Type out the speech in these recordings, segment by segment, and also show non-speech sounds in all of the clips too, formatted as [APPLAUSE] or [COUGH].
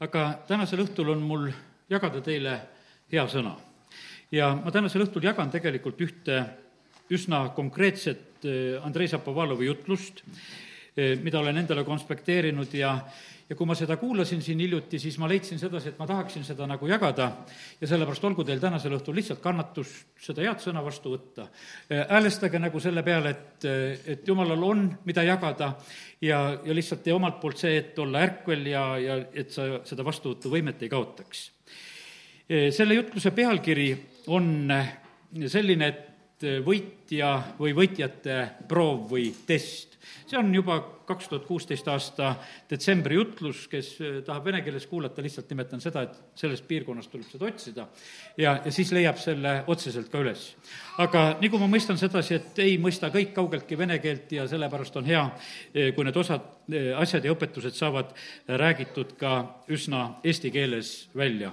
aga tänasel õhtul on mul jagada teile hea sõna. ja ma tänasel õhtul jagan tegelikult ühte üsna konkreetset eh, Andrei Zapovalovi jutlust, mida olen endale konspekteerinud ja, ja kui ma seda kuulasin siin hiljuti, siis ma leidsin sedasi, et ma tahaksin seda nagu jagada ja sellepärast olgu teil tänasel õhtul lihtsalt kannatus seda head sõna vastu võtta. Eh, häälestage nagu selle peale, et, et jumalal on, mida jagada ja, ja lihtsalt tee omalt poolt see, et olla ärkvel ja, ja et sa seda vastuvõtuvõimet ei kaotaks. selle jutluse pealkiri on selline, et võitja või võitjate proov või test. See on juba kaks tuhat kuusteist aasta detsembri jutlus, kes tahab vene keeles kuulata, lihtsalt nimetan seda, et sellest piirkonnast tuleb seda otsida ja, ja siis leiab selle otseselt ka üles. aga nii kui ma mõistan sedasi, et ei mõista kõik kaugeltki vene keelt ja sellepärast on hea, kui need osad, asjad ja õpetused saavad räägitud ka üsna eesti keeles välja.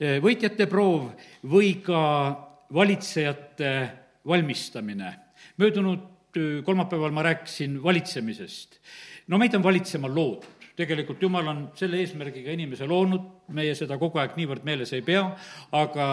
võitjate proov või ka valitsejate valmistamine. möödunud kolmapäeval ma rääkisin valitsemisest. no meid on valitsema loodud tegelikult Jumal on selle eesmärgiga inimese loonud, meie seda kogu aeg niivõrd meeles ei pea, aga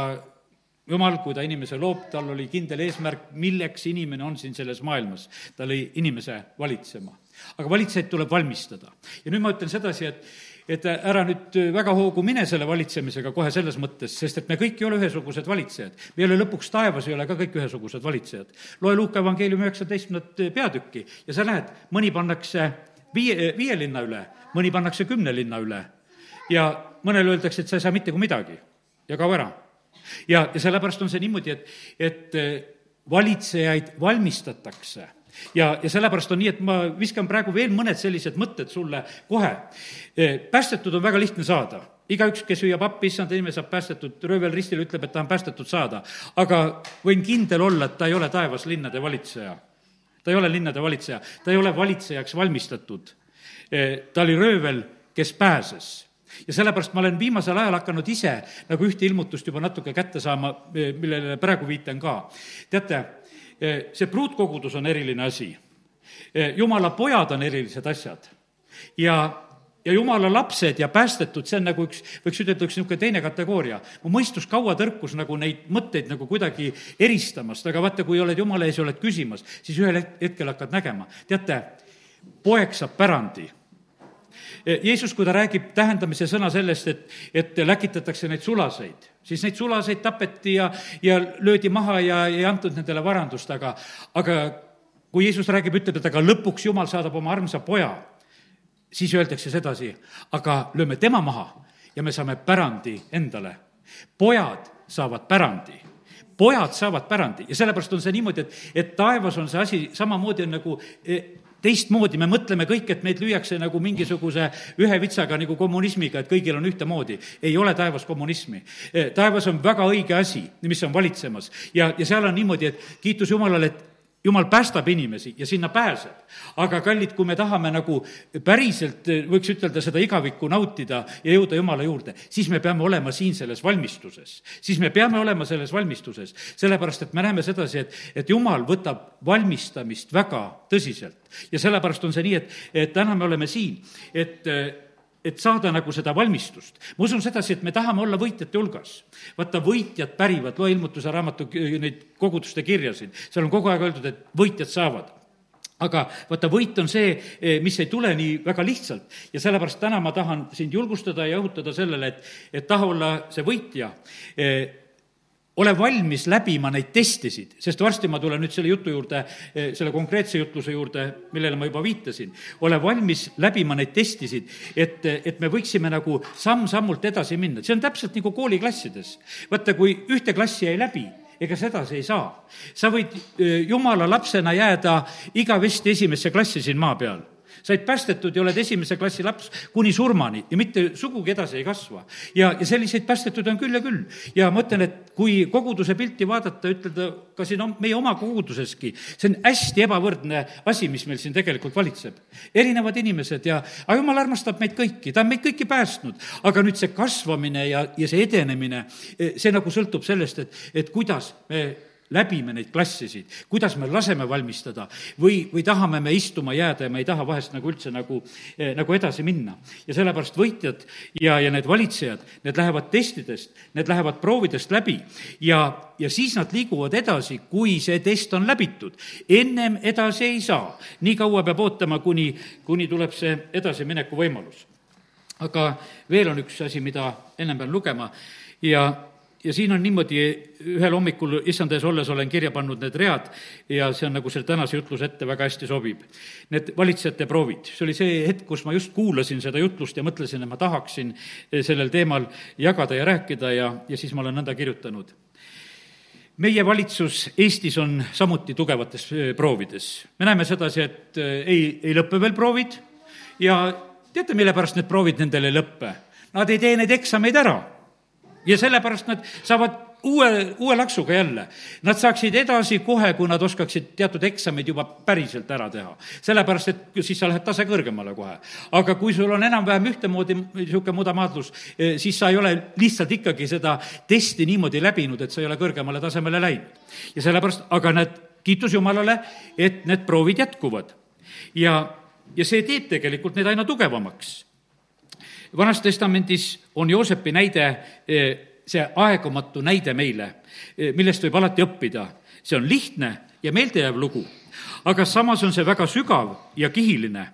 jumal, kui ta inimese loob, tal oli kindel eesmärk, milleks inimene on siin selles maailmas. ta lõi inimese valitsema. aga valitsejaid tuleb valmistada. ja nüüd ma ütlen sedasi, et et ära nüüd väga hoogu mine selle valitsemisega kohe selles mõttes, sest et me kõik ei ole ühesugused valitsejad. me ei ole lõpuks taevas, ei ole ka kõik ühesugused valitsejad. loe Luuka evangeeliumi üheksateistkümnendat peatükki ja sa näed, mõni pannakse viie, viie linna üle, mõni pannakse kümne linna üle ja mõnele öeldakse, et sa ei saa mitte kui midagi ja kao ära. ja, ja sellepärast on see niimoodi, et, et valitsejaid valmistatakse ja, ja sellepärast on nii, et ma viskan praegu veel mõned sellised mõtted sulle kohe. E, päästetud on väga lihtne saada igaüks, kes hüüab appi, issand, inimene saab päästetud, röövel ristil ütleb, et ta on päästetud saada. aga võin kindel olla, et ta ei ole taevas linnade valitseja. ta ei ole linnade valitseja, ta ei ole valitsejaks valmistatud. E, ta oli röövel, kes pääses ja sellepärast ma olen viimasel ajal hakanud ise nagu ühte ilmutust juba natuke kätte saama, e, millele praegu viitan ka. teate, see pruutkogudus on eriline asi. Eh, jumala pojad on erilised asjad ja ja jumala lapsed ja päästetud, see on nagu üks, võiks ütelda, üks niisugune teine kategooria. mu mõistus kaua tõrkus nagu neid mõtteid nagu kuidagi eristamast, aga vaata, kui oled jumala ees ja oled küsimas, siis ühel hetkel hakkad nägema. teate, poeg saab pärandi Jeesus, kui ta räägib tähendamise sõna sellest, et, et läkitatakse neid sulaseid, siis neid sulaseid tapeti ja, ja löödi maha ja ei antud nendele varandust, aga, aga kui Jeesus räägib, ütleb, et aga lõpuks Jumal saadab oma armsa poja, siis öeldakse sedasi, aga lööme tema maha ja me saame pärandi endale. pojad saavad pärandi pojad saavad pärandi ja sellepärast on see niimoodi, et, et taevas on see asi samamoodi on nagu teistmoodi, me mõtleme kõik, et meid lüüakse nagu mingisuguse ühe vitsaga nagu kommunismiga, et kõigil on ühtemoodi. ei ole taevas kommunismi. Taevas on väga õige asi, mis on valitsemas ja, ja seal on niimoodi, et kiitus Jumalale, et jumal päästab inimesi ja sinna pääseb. aga kallid, kui me tahame nagu päriselt, võiks ütelda, seda igavikku nautida ja jõuda Jumala juurde, siis me peame olema siin selles valmistuses. siis me peame olema selles valmistuses, sellepärast et me näeme sedasi, et, et Jumal võtab valmistamist väga tõsiselt. ja sellepärast on see nii, et, et täna me oleme siin, et et saada nagu seda valmistust. ma usun sedasi, et me tahame olla võitjate hulgas. vaata, võitjad pärivad, loe ilmutuse raamatu neid koguduste kirjasid, seal on kogu aeg öeldud, et võitjad saavad aga vaata, võit on see, mis ei tule nii väga lihtsalt ja sellepärast täna ma tahan sind julgustada ja õhutada sellele, et, et taha olla see võitja ole valmis läbima neid testisid, sest varsti ma tulen nüüd selle jutu juurde, eh, selle konkreetse jutluse juurde, millele ma juba viitasin. ole valmis läbima neid testisid, et, et me võiksime nagu samm-sammult edasi minna, see on täpselt nagu kooliklassides. vaata, kui ühte klassi jäi läbi, ega sedasi ei saa. sa võid eh, jumala lapsena jääda igavesti esimesse klassi siin maa peal said päästetud ja oled esimese klassi laps kuni surmani ja mitte sugugi edasi ei kasva. ja, ja selliseid päästetud on küll ja küll. ja ma ütlen, et kui koguduse pilti vaadata, ütelda ka siin on meie oma koguduseski, see on hästi ebavõrdne asi, mis meil siin tegelikult valitseb. erinevad inimesed ja, aga jumal armastab meid kõiki, ta on meid kõiki päästnud. aga nüüd see kasvamine ja, ja see edenemine, see nagu sõltub sellest, et, et kuidas me läbime neid klassisid, kuidas me laseme valmistada või, või tahame me istuma jääda ja me ei taha vahest nagu üldse nagu, nagu edasi minna. ja sellepärast võitjad ja, ja need valitsejad, need lähevad testidest, need lähevad proovidest läbi ja, ja siis nad liiguvad edasi, kui see test on läbitud. ennem edasi ei saa, nii kaua peab ootama, kuni, kuni tuleb see edasimineku võimalus. aga veel on üks asi, mida ennem pean lugema ja ja siin on niimoodi, ühel hommikul issand ees olles olen kirja pannud need read ja see on nagu selle tänase jutluse ette väga hästi sobib. Need valitsejate proovid, see oli see hetk, kus ma just kuulasin seda jutlust ja mõtlesin, et ma tahaksin sellel teemal jagada ja rääkida ja, ja siis ma olen nõnda kirjutanud. meie valitsus Eestis on samuti tugevates eh, proovides. me näeme sedasi, et eh, ei, ei lõppe veel proovid ja teate, mille pärast need proovid nendel ei lõppe? Nad ei tee neid eksameid ära ja sellepärast nad saavad uue, uue laksuga jälle. Nad saaksid edasi kohe, kui nad oskaksid teatud eksamid juba päriselt ära teha. sellepärast, et siis sa lähed tase kõrgemale kohe. aga kui sul on enam-vähem ühtemoodi niisugune mudamaadlus, eh, siis sa ei ole lihtsalt ikkagi seda testi niimoodi läbinud, et sa ei ole kõrgemale tasemele läinud. ja sellepärast, aga need, kiitus Jumalale, et need proovid jätkuvad. ja, ja see teeb tegelikult neid aina tugevamaks vanas testamendis on Joosepi näide eh, see aegumatu näide meile, eh, millest võib alati õppida. see on lihtne ja meeldejääv lugu, aga samas on see väga sügav ja kihiline.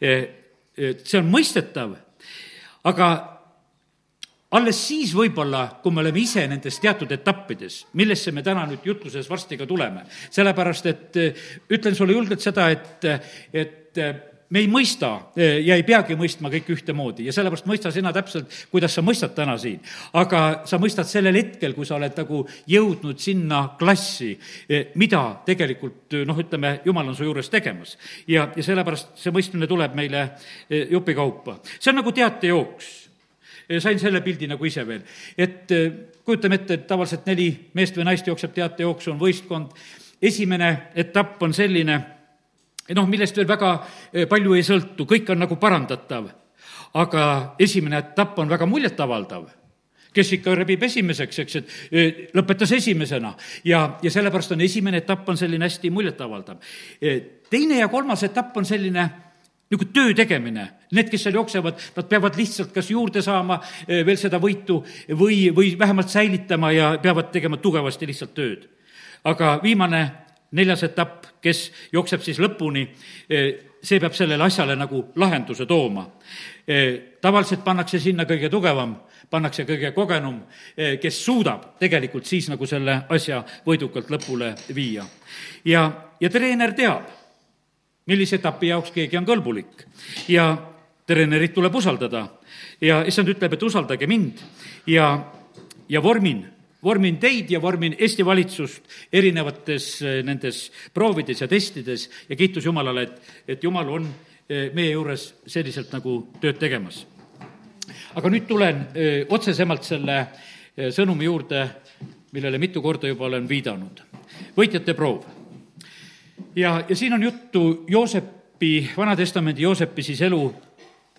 Eh, see on mõistetav, aga alles siis võib-olla, kui me oleme ise nendes teatud etappides, millesse me täna nüüd jutluses varsti ka tuleme. sellepärast, et ütlen sulle julgelt seda, et, et me ei mõista e, ja ei peagi mõistma kõike ühtemoodi ja sellepärast mõista sina täpselt, kuidas sa mõistad täna siin. aga sa mõistad sellel hetkel, kui sa oled nagu jõudnud sinna klassi, e, mida tegelikult noh, ütleme, jumal on su juures tegemas. ja, ja sellepärast see mõistmine tuleb meile e, jupikaupa. see on nagu teatejooks sain selle pildi nagu ise veel, et kujutame ette, et tavaliselt neli meest või naist jookseb teatejooksu, on võistkond, esimene etapp on selline noh, millest veel väga eh, palju ei sõltu, kõik on nagu parandatav. aga esimene etapp on väga muljetavaldav kes ikka rebib esimeseks, eks, et eh, lõpetas esimesena ja, ja sellepärast on esimene etapp on selline hästi muljetavaldav. Eh, teine ja kolmas etapp on selline nagu töö tegemine. Need, kes seal jooksevad, nad peavad lihtsalt kas juurde saama veel seda võitu või, või vähemalt säilitama ja peavad tegema tugevasti lihtsalt tööd. aga viimane neljas etapp, kes jookseb siis lõpuni, eh, see peab sellele asjale nagu lahenduse tooma. Eh, tavaliselt pannakse sinna kõige tugevam, pannakse kõige kogenum, eh, kes suudab tegelikult siis nagu selle asja võidukalt lõpule viia. ja, ja treener teab, millise etapi jaoks keegi on kõlbulik ja treenerit tuleb usaldada ja issand ütleb, et usaldage mind ja, ja vormin vormin teid ja vormin Eesti valitsust erinevates eh, nendes proovides ja testides ja kiitus Jumalale, et, et Jumal on eh, meie juures selliselt nagu tööd tegemas. aga nüüd tulen eh, otsesemalt selle sõnumi juurde, millele mitu korda juba olen viidanud. võitjate proov. ja, ja siin on juttu Joosepi, Vana-testamendi Joosepi siis elu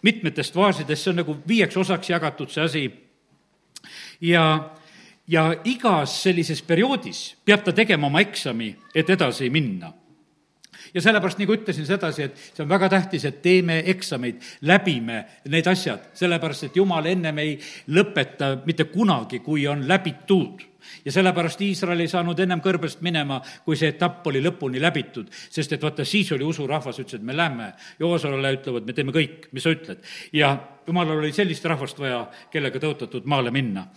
mitmetest faasidest, see on nagu viieks osaks jagatud, see asi. ja ja igas sellises perioodis peab ta tegema oma eksami, et edasi minna. Ja sellepärast, nagu ütlesin sedasi, et see on väga tähtis, et teeme eksameid, läbime need asjad, sellepärast et jumal ennem ei lõpeta mitte kunagi, kui on läbitud ja sellepärast Iisrael ei saanud ennem kõrbest minema, kui see etapp oli lõpuni läbitud, sest et vaata, siis oli usurahvas, ütles, et me lähme. Joosole ütlevad, me teeme kõik, mis sa ütled. ja jumalal oli sellist rahvast vaja, kellega tõotatud maale minna.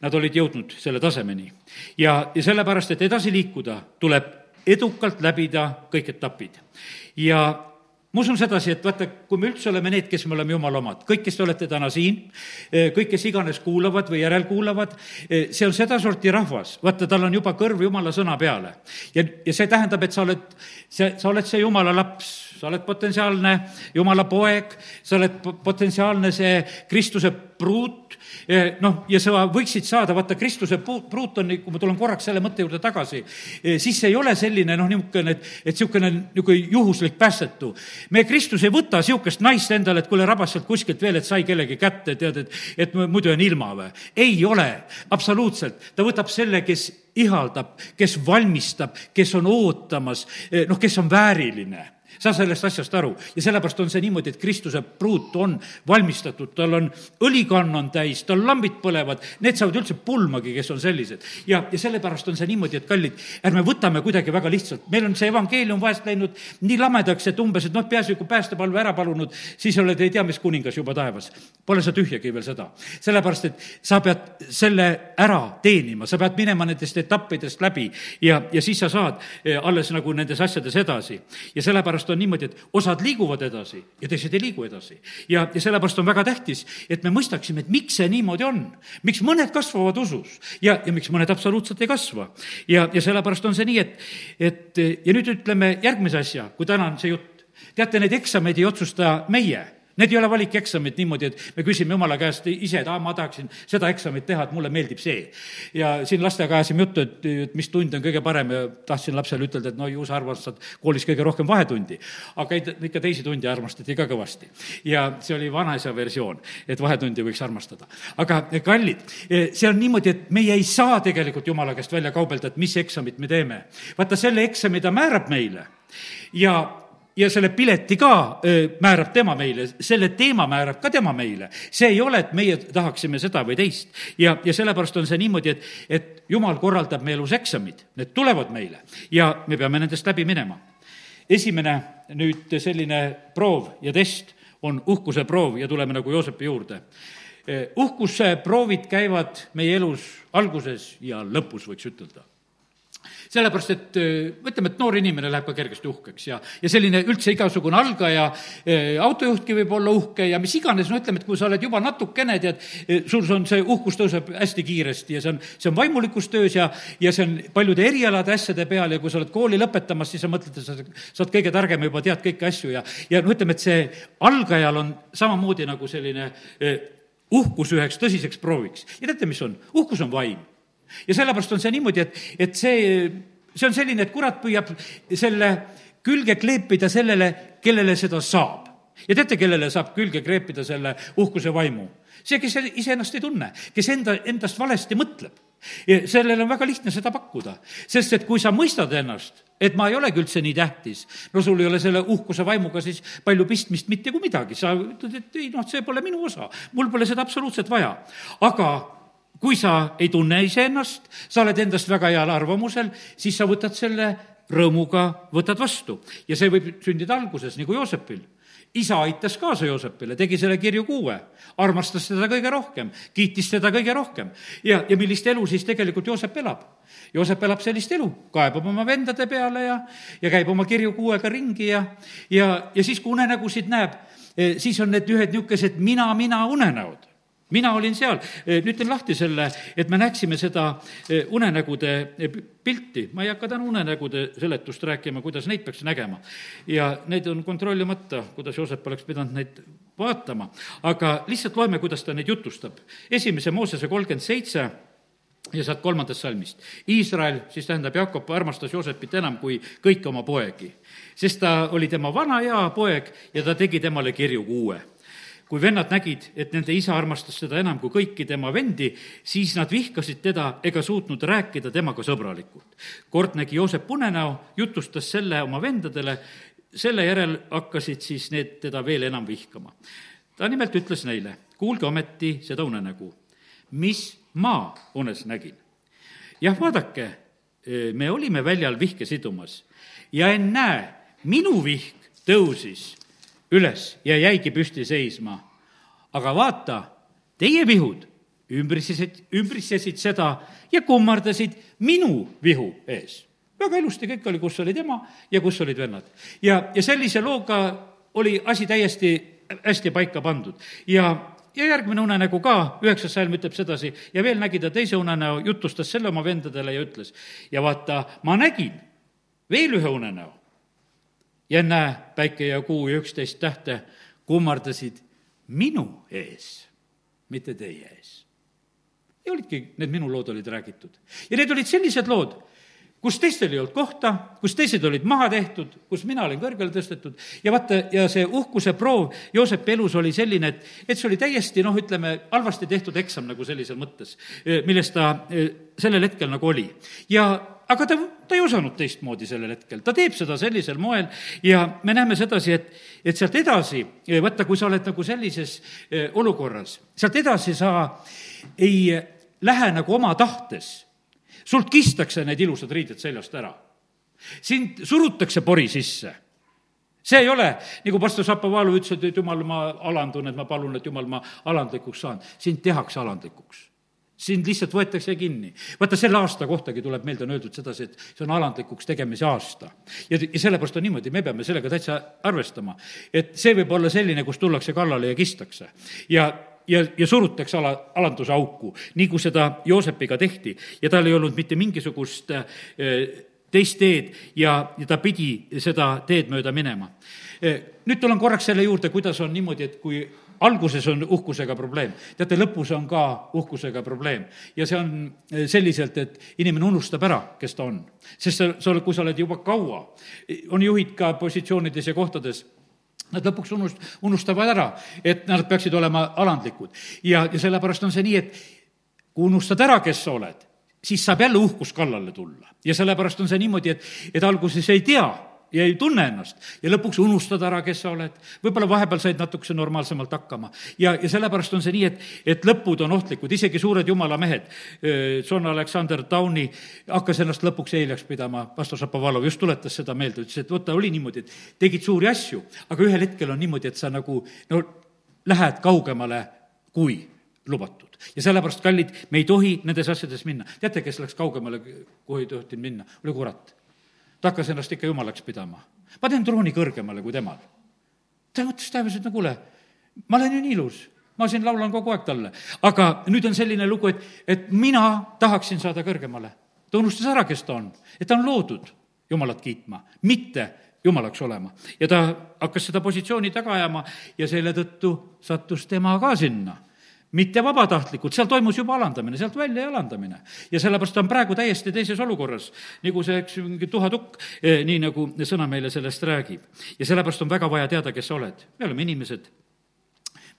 Nad olid jõudnud selle tasemeni. ja, ja sellepärast, et edasi liikuda, tuleb edukalt läbida kõik etapid. ja ma usun sedasi, et vaata, kui me üldse oleme need, kes me oleme jumala omad, kõik, kes te olete täna siin, eh, kõik, kes iganes kuulavad või järelkuulavad, eh, see on sedasorti rahvas, vaata, tal on juba kõrv jumala sõna peale. ja, ja see tähendab, et sa oled, see, sa oled see jumala laps, sa oled potentsiaalne jumala poeg, sa oled potentsiaalne see Kristuse pruut, eh, noh, ja sa võiksid saada, vaata, Kristuse pruut on, kui ma tulen korraks selle mõtte juurde tagasi, eh, siis see ei ole selline noh, niisugune, et, et niisugune niisugune juhuslik päästetu. me Kristus ei võta niisugust naist endale, et kuule, rabas sealt kuskilt veel, et sai kellegi kätte, tead, et, et muidu jään ilma või. ei ole, absoluutselt. ta võtab selle, kes ihaldab, kes valmistab, kes on ootamas, eh, noh, kes on vääriline saa sellest asjast aru ja sellepärast on see niimoodi, et Kristuse pruut on valmistatud, tal on õlikann on täis, tal lambid põlevad, need saavad üldse pulmagi, kes on sellised. ja, ja sellepärast on see niimoodi, et kallid, ärme võtame kuidagi väga lihtsalt, meil on see evangeelium vahest läinud nii lamedaks, et umbes, et noh, peaasi, kui päästepalve ära palunud, siis oled ei tea mis kuningas juba taevas. Pole sa tühjagi veel seda. sellepärast, et sa pead selle ära teenima, sa pead minema nendest etappidest läbi ja, ja siis sa saad eh, alles nagu nendes asjades edasi. ja sellepärast on niimoodi, et osad liiguvad edasi ja teised ei liigu edasi. ja, ja sellepärast on väga tähtis, et me mõistaksime, et miks see niimoodi on. miks mõned kasvavad usus ja, ja miks mõned absoluutselt ei kasva. ja, ja sellepärast on see nii, et, et ja nüüd ütleme järgmise asja, kui täna on see jutt. teate, neid eksameid ei otsusta meie Need ei ole valikeksamid niimoodi, et me küsime jumala käest ise, et aa, ma tahaksin seda eksamit teha, et mulle meeldib see. ja siin lastega ajasime juttu, et, et mis tund on kõige parem ja tahtsin lapsele ütelda, et no ju sa armastad koolis kõige rohkem vahetundi. aga ei, ikka teisi tunde armastati ka kõvasti. ja see oli vanaisa versioon, et vahetundi võiks armastada. aga kallid, see on niimoodi, et meie ei saa tegelikult jumala käest välja kaubelda, et mis eksamit me teeme. vaata, selle eksami ta määrab meile ja ja selle pileti ka määrab tema meile, selle teema määrab ka tema meile. see ei ole, et meie tahaksime seda või teist. ja, ja sellepärast on see niimoodi, et, et jumal korraldab meie elus eksamid, need tulevad meile ja me peame nendest läbi minema. esimene nüüd selline proov ja test on uhkuse proov ja tuleme nagu Joosepi juurde. uhkuse proovid käivad meie elus alguses ja lõpus, võiks ütelda sellepärast, et ütleme, et noor inimene läheb ka kergesti uhkeks ja, ja selline üldse igasugune algaja, autojuhtki võib olla uhke ja mis iganes, no ütleme, et kui sa oled juba natukene, tead, sul on see uhkus tõuseb hästi kiiresti ja see on, see on vaimulikus töös ja, ja see on paljude erialade asjade peal ja kui sa oled kooli lõpetamas, siis sa mõtled, et sa, sa oled kõige targem juba tead kõiki asju ja, ja no ütleme, et see algajal on samamoodi nagu selline uhkus üheks tõsiseks prooviks. ja teate, mis on? uhkus on vaim ja sellepärast on see niimoodi, et, et see, see on selline, et kurat püüab selle külge kleepida sellele, kellele seda saab. ja teate, kellele saab külge kreepida selle uhkuse vaimu? see, kes iseennast ei tunne, kes enda, endast valesti mõtleb. sellele on väga lihtne seda pakkuda, sest et kui sa mõistad ennast, et ma ei olegi üldse nii tähtis, no sul ei ole selle uhkuse vaimuga siis palju pistmist mitte kui midagi, sa ütled, et ei noh, see pole minu osa, mul pole seda absoluutselt vaja. aga kui sa ei tunne iseennast, sa oled endast väga heal arvamusel, siis sa võtad selle rõõmuga, võtad vastu. ja see võib sündida alguses, nagu Joosepil. isa aitas kaasa Joosepile, tegi selle kirju kuue, armastas teda kõige rohkem, kiitis teda kõige rohkem. ja, ja millist elu siis tegelikult Joosep elab? Joosep elab sellist elu, kaebab oma vendade peale ja, ja käib oma kirju kuuega ringi ja, ja, ja siis, kui unenägusid näeb, eh, siis on need ühed niisugused mina-mina unenäod mina olin seal, eh, nüüd teen lahti selle, et me näeksime seda eh, unenägude eh, pilti, ma ei hakka täna unenägude seletust rääkima, kuidas neid peaks nägema. ja need on kontrollimata, kuidas Joosep oleks pidanud neid vaatama, aga lihtsalt loeme, kuidas ta neid jutustab. esimese Moosese kolmkümmend seitse ja sealt kolmandast salmist. Iisrael, siis tähendab, Jakob armastas Joosepit enam kui kõiki oma poegi, sest ta oli tema vana hea poeg ja ta tegi temale kirju uue kui vennad nägid, et nende isa armastas teda enam kui kõiki tema vendi, siis nad vihkasid teda ega suutnud rääkida temaga sõbralikult. kord nägi Joosep unenäo, jutustas selle oma vendadele, selle järel hakkasid siis need teda veel enam vihkama. ta nimelt ütles neile, kuulge ometi seda unenägu, mis ma unes nägin. jah, vaadake, me olime väljal vihke sidumas ja ennäe, minu vihk tõusis üles ja jäigi püsti seisma. aga vaata, teie vihud ümbritsesid, ümbritsesid seda ja kummardasid minu vihu ees. väga ilusti kõik oli, kus oli tema ja kus olid vennad. ja, ja sellise looga oli asi täiesti hästi paika pandud ja ja järgmine unenägu ka, üheksas salm ütleb sedasi, ja veel nägi ta teise unenäo, jutustas selle oma vendadele ja ütles, ja vaata, ma nägin veel ühe unenäo ja ennäe, päike ja kuu ja üksteist tähte kummardasid minu ees, mitte teie ees. ja olidki, need minu lood olid räägitud. ja need olid sellised lood, kus teistel ei olnud kohta, kus teised olid maha tehtud, kus mina olin kõrgele tõstetud ja vaata, ja see uhkuse proov Joosepi elus oli selline, et, et see oli täiesti noh, ütleme, halvasti tehtud eksam nagu sellises mõttes, milles ta eh, sellel hetkel nagu oli. ja aga ta, ta ei osanud teistmoodi sellel hetkel, ta teeb seda sellisel moel ja me näeme sedasi, et, et sealt edasi, eh, vaata, kui sa oled nagu sellises eh, olukorras, sealt edasi sa ei lähe nagu oma tahtes sult kistakse need ilusad riided seljast ära. sind surutakse pori sisse see ei ole, nagu pastor Šapovalov ütles, et jumal, ma alandun, et ma palun, et jumal, ma alandlikuks saan. sind tehakse alandlikuks. Sind lihtsalt võetakse kinni. vaata, selle aasta kohtagi tuleb meelde, on öeldud sedasi, et see on alandlikuks tegemise aasta. ja, ja sellepärast on niimoodi, me peame sellega täitsa arvestama. et see võib olla selline, kus tullakse kallale ja kistakse. ja ja, ja surutakse ala, alanduse auku, nii kui seda Joosepiga tehti ja tal ei olnud mitte mingisugust äh, teist teed ja, ja ta pidi seda teed mööda minema. Äh, nüüd tulen korraks selle juurde, kuidas on niimoodi, et kui alguses on uhkusega probleem, teate, lõpus on ka uhkusega probleem. ja see on äh, selliselt, et inimene unustab ära, kes ta on. sest sa, sa oled, kui sa oled juba kaua, on juhid ka positsioonides ja kohtades Nad lõpuks unust-, unustavad ära, et nad peaksid olema alandlikud. ja, ja sellepärast on see nii, et kui unustad ära, kes sa oled, siis saab jälle uhkus kallale tulla. ja sellepärast on see niimoodi, et, et alguses ei tea ja ei tunne ennast ja lõpuks unustad ära, kes sa oled. võib-olla vahepeal said natukese normaalsemalt hakkama. ja, ja sellepärast on see nii, et, et lõpud on ohtlikud, isegi suured jumala mehed, John Alexander Downi hakkas ennast lõpuks eileks pidama, pastor Šapovalov just tuletas seda meelde, ütles, et vaata, oli niimoodi, et tegid suuri asju, aga ühel hetkel on niimoodi, et sa nagu no lähed kaugemale kui lubatud. ja sellepärast, kallid, me ei tohi nendes asjades minna. teate, kes läks kaugemale, kuhu ei tohtinud minna? oli kurat ta hakkas ennast ikka jumalaks pidama. ma teen trooni kõrgemale kui temal. ta mõtles taevas, et no kuule, ma olen ju nii ilus, ma siin laulan kogu aeg talle. aga nüüd on selline lugu, et, et mina tahaksin saada kõrgemale. ta unustas ära, kes ta on, et ta on loodud Jumalat kiitma, mitte jumalaks olema. ja ta hakkas seda positsiooni taga ajama ja selle tõttu sattus tema ka sinna mitte vabatahtlikult, seal toimus juba alandamine, sealt välja alandamine. ja sellepärast on praegu täiesti teises olukorras, nagu see, eks ju, mingi tuhatukk, eh, nii nagu sõna meile sellest räägib. ja sellepärast on väga vaja teada, kes sa oled. me oleme inimesed,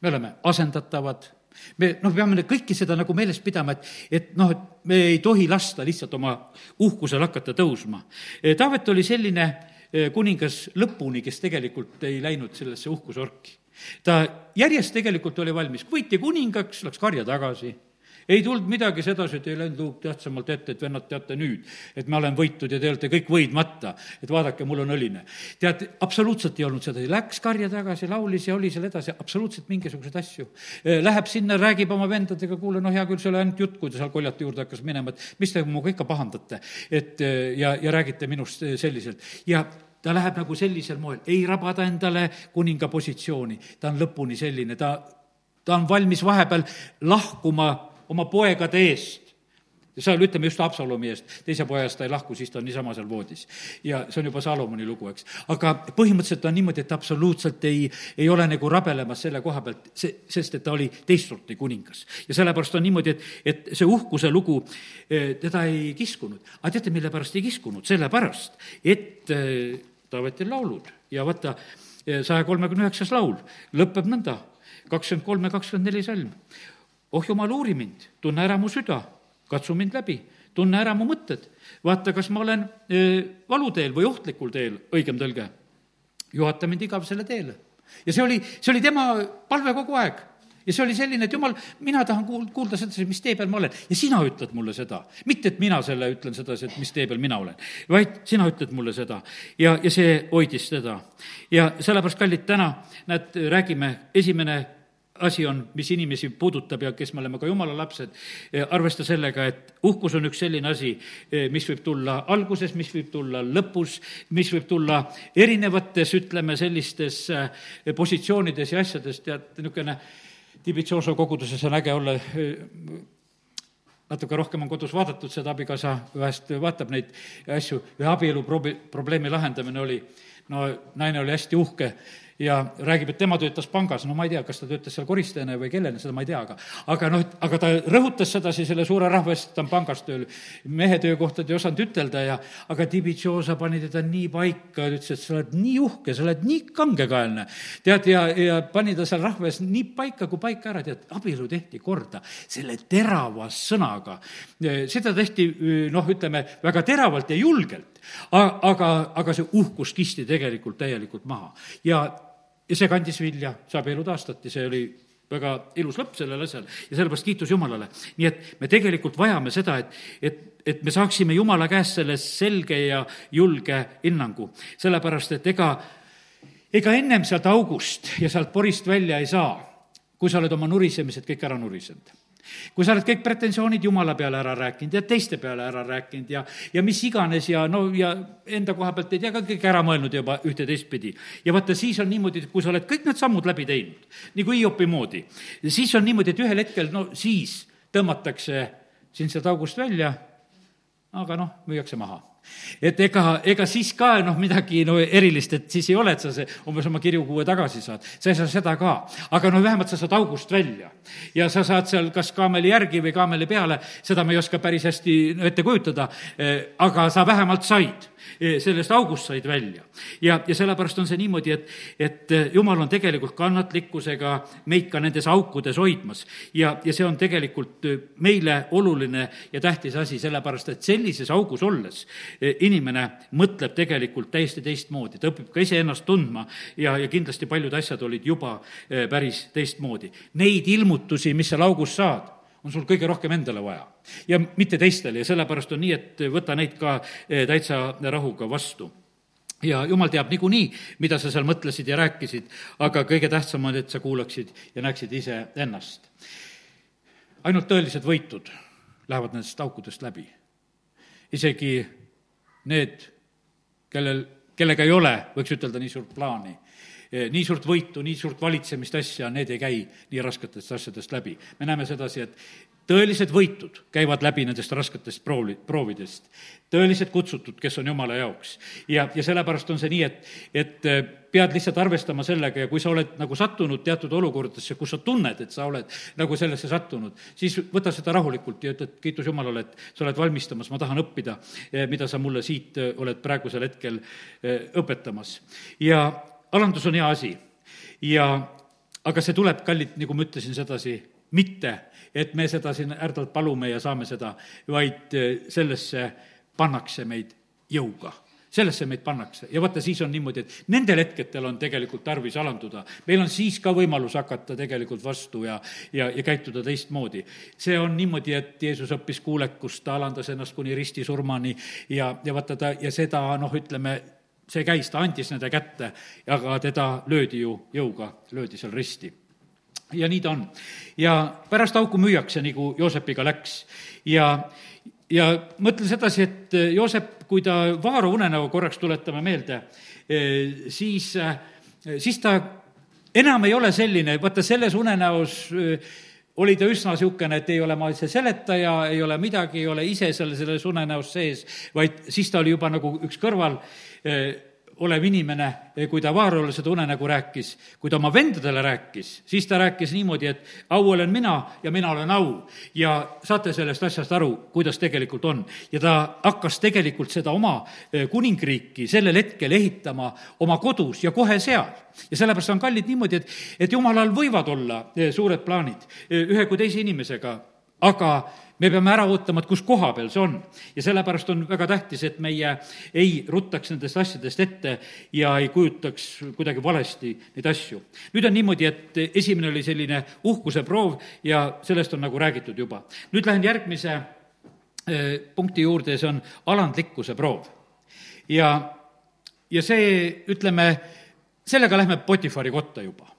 me oleme asendatavad, me noh, peame kõike seda nagu meeles pidama, et, et noh, et me ei tohi lasta lihtsalt oma uhkusel hakata tõusma. Eh, Taavet oli selline eh, kuningas lõpuni, kes tegelikult ei läinud sellesse uhkusorki ta järjest tegelikult oli valmis, võiti kuningaks, läks karja tagasi ei tulnud midagi sedasi, et ei läinud luuk tähtsamalt ette, et vennad, teate nüüd, et ma olen võitnud ja te olete kõik võidmata, et vaadake, mul on õline. tead, absoluutselt ei olnud seda, läks karja tagasi, laulis ja oli seal edasi, absoluutselt mingisuguseid asju. Läheb sinna, räägib oma vendadega, kuule, no hea küll, see oli ainult jutt, kui ta seal koljate juurde hakkas minema, et mis te minuga ikka pahandate. et ja, ja räägite minust selliselt ja ta läheb nagu sellisel moel, ei rabada endale kuninga positsiooni, ta on lõpuni selline, ta, ta on valmis vahepeal lahkuma oma poegade eest seal ütleme just Haapsaluumi eest, teise poja eest ta ei lahku, siis ta on niisama seal voodis. ja see on juba Salomoni lugu, eks. aga põhimõtteliselt on niimoodi, et absoluutselt ei, ei ole nagu rabelemas selle koha pealt, see, sest et ta oli teist sorti kuningas. ja sellepärast on niimoodi, et, et see uhkuse lugu eh, teda ei kiskunud. aga teate, mille pärast ei kiskunud? sellepärast, et eh, Taavetil laulud ja vaata, saja kolmekümne üheksas laul lõpeb nõnda, kakskümmend kolm ja kakskümmend neli salm. oh jumal, uuri mind, tunne ära mu süda, katsu mind läbi, tunne ära mu mõtted, vaata, kas ma olen valuteel või ohtlikul teel, õigem tõlge. juhata mind igavesele teele. ja see oli, see oli tema palve kogu aeg ja see oli selline, et jumal, mina tahan kuul-, kuulda sedasi, mis tee peal ma olen ja sina ütled mulle seda. mitte, et mina selle ütlen sedasi, et mis tee peal mina olen, vaid sina ütled mulle seda. ja, ja see hoidis teda. ja sellepärast, kallid, täna, näed, räägime, esimene asi on, mis inimesi puudutab ja kes me oleme ka jumala lapsed, arvesta sellega, et uhkus on üks selline asi, mis võib tulla alguses, mis võib tulla lõpus, mis võib tulla erinevates, ütleme, sellistes positsioonides ja asjades, tead, niisugune Tibitsoso koguduses on äge olla, natuke rohkem on kodus vaadatud seda, abikaasa vahest vaatab neid asju, ühe abielu probi-, probleemi lahendamine oli, no naine oli hästi uhke ja räägib, et tema töötas pangas, no ma ei tea, kas ta töötas seal koristajana või kellena, seda ma ei tea, aga aga noh, aga ta rõhutas sedasi selle suure rahva eest, et ta on pangas tööl. mehe töökohtad ei osanud ütelda ja aga Dibitšosa pani teda nii paika, ütles, et sa oled nii uhke, sa oled nii kangekaelne. tead, ja, ja pani ta seal rahva ees nii paika kui paika ära, tead, abielu tehti korda selle terava sõnaga. seda tehti noh, ütleme väga teravalt ja julgelt, aga, aga see uhkus kisti tegelikult täielikult maha. Ja ja see kandis vilja, see abielu taastati, see oli väga ilus lõpp sellel asjal. Ja sellepärast kiitus Jumalale. nii et me tegelikult vajame seda, et, et, et me saaksime Jumala käest selle selge ja julge hinnangu, sellepärast et ega, ega ennem sealt august ja sealt porist välja ei saa, kui sa oled oma nurisemised kõik ära nurisenud kui sa oled kõik pretensioonid Jumala peale ära rääkinud ja teiste peale ära rääkinud ja, ja mis iganes ja no ja enda koha pealt ei tea ka kõik ära mõelnud juba ühte teistpidi. ja vaata, siis on niimoodi, et kui sa oled kõik need sammud läbi teinud, nagu Hiopi moodi, siis on niimoodi, et ühel hetkel, no siis tõmmatakse sind sealt august välja, aga noh, müüakse maha et ega, ega siis ka noh, midagi no erilist, et siis ei ole, et sa see umbes oma kirjukuue tagasi saad. sa ei saa seda ka, aga no vähemalt sa saad august välja. ja sa saad seal kas kaameli järgi või kaameli peale, seda ma ei oska päris hästi ette kujutada, aga sa vähemalt said sellest august said välja. ja, ja sellepärast on see niimoodi, et, et eh, jumal on tegelikult kannatlikkusega meid ka nendes aukudes hoidmas. ja, ja see on tegelikult eh, meile oluline ja tähtis asi, sellepärast et sellises augus olles inimene mõtleb tegelikult täiesti teistmoodi, ta õpib ka iseennast tundma ja, ja kindlasti paljud asjad olid juba päris teistmoodi. Neid ilmutusi, mis seal augus saad, on sul kõige rohkem endale vaja ja mitte teistele ja sellepärast on nii, et võta neid ka eh, täitsa rahuga vastu ja jumal teab niikuinii, mida sa seal mõtlesid ja rääkisid, aga kõige tähtsam on, et sa kuulaksid ja näeksid iseennast. ainult tõelised võitud lähevad nendest aukudest läbi. isegi need, kellel, kellega ei ole, võiks ütelda, nii suurt plaani nii suurt võitu, nii suurt valitsemist asja, need ei käi nii rasketest asjadest läbi. me näeme sedasi, et tõelised võitud käivad läbi nendest rasketest proovi, proovidest. tõelised kutsutud, kes on Jumala jaoks. ja, ja sellepärast on see nii, et, et eh, pead lihtsalt arvestama sellega ja kui sa oled nagu sattunud teatud olukordadesse, kus sa tunned, et sa oled nagu sellesse sattunud, siis võta seda rahulikult ja ütle, et kiitus Jumalale, et sa oled valmistamas, ma tahan õppida, eh, mida sa mulle siit oled praegusel hetkel õpetamas. ja alandus on hea asi ja aga see tuleb, kallid, nagu ma ütlesin sedasi, mitte, et me seda siin ärdalt palume ja saame seda, vaid eh, sellesse pannakse meid jõuga sellesse meid pannakse ja vaata, siis on niimoodi, et nendel hetkedel on tegelikult tarvis alanduda. meil on siis ka võimalus hakata tegelikult vastu ja, ja, ja käituda teistmoodi. see on niimoodi, et Jeesus õppis kuulekust, ta alandas ennast kuni ristisurmani ja, ja vaata ta, ja seda noh, ütleme, see käis, ta andis nende kätte, aga teda löödi ju jõuga, löödi seal risti. ja nii ta on. ja pärast auku müüakse, nagu Joosepiga läks. ja, ja mõtlen sedasi, et Joosep, kui ta Vaaro unenäo korraks tuletame meelde, eh, siis, eh, siis ta enam ei ole selline, vaata selles unenäos eh, oli ta üsna niisugune, et ei ole ma see seletaja, ei ole midagi, ei ole ise seal selles unenäos sees, vaid siis ta oli juba nagu üks kõrval Eh, olev inimene, eh, kui ta Vaarole seda unenägu rääkis, kui ta oma vendadele rääkis, siis ta rääkis niimoodi, et au olen mina ja mina olen au. ja saate sellest asjast aru, kuidas tegelikult on. ja ta hakkas tegelikult seda oma eh, kuningriiki sellel hetkel ehitama oma kodus ja kohe seal. ja sellepärast on kallid niimoodi, et, et jumalal võivad olla suured plaanid ühe kui teise inimesega, aga me peame ära ootama, et kus koha peal see on. ja sellepärast on väga tähtis, et meie ei ruttaks nendest asjadest ette ja ei kujutaks kuidagi valesti neid asju. nüüd on niimoodi, et esimene oli selline uhkuse proov ja sellest on nagu räägitud juba. nüüd lähen järgmise eh, punkti juurde ja see on alandlikkuse proov. ja, ja see, ütleme, sellega lähme Potifari kotta juba.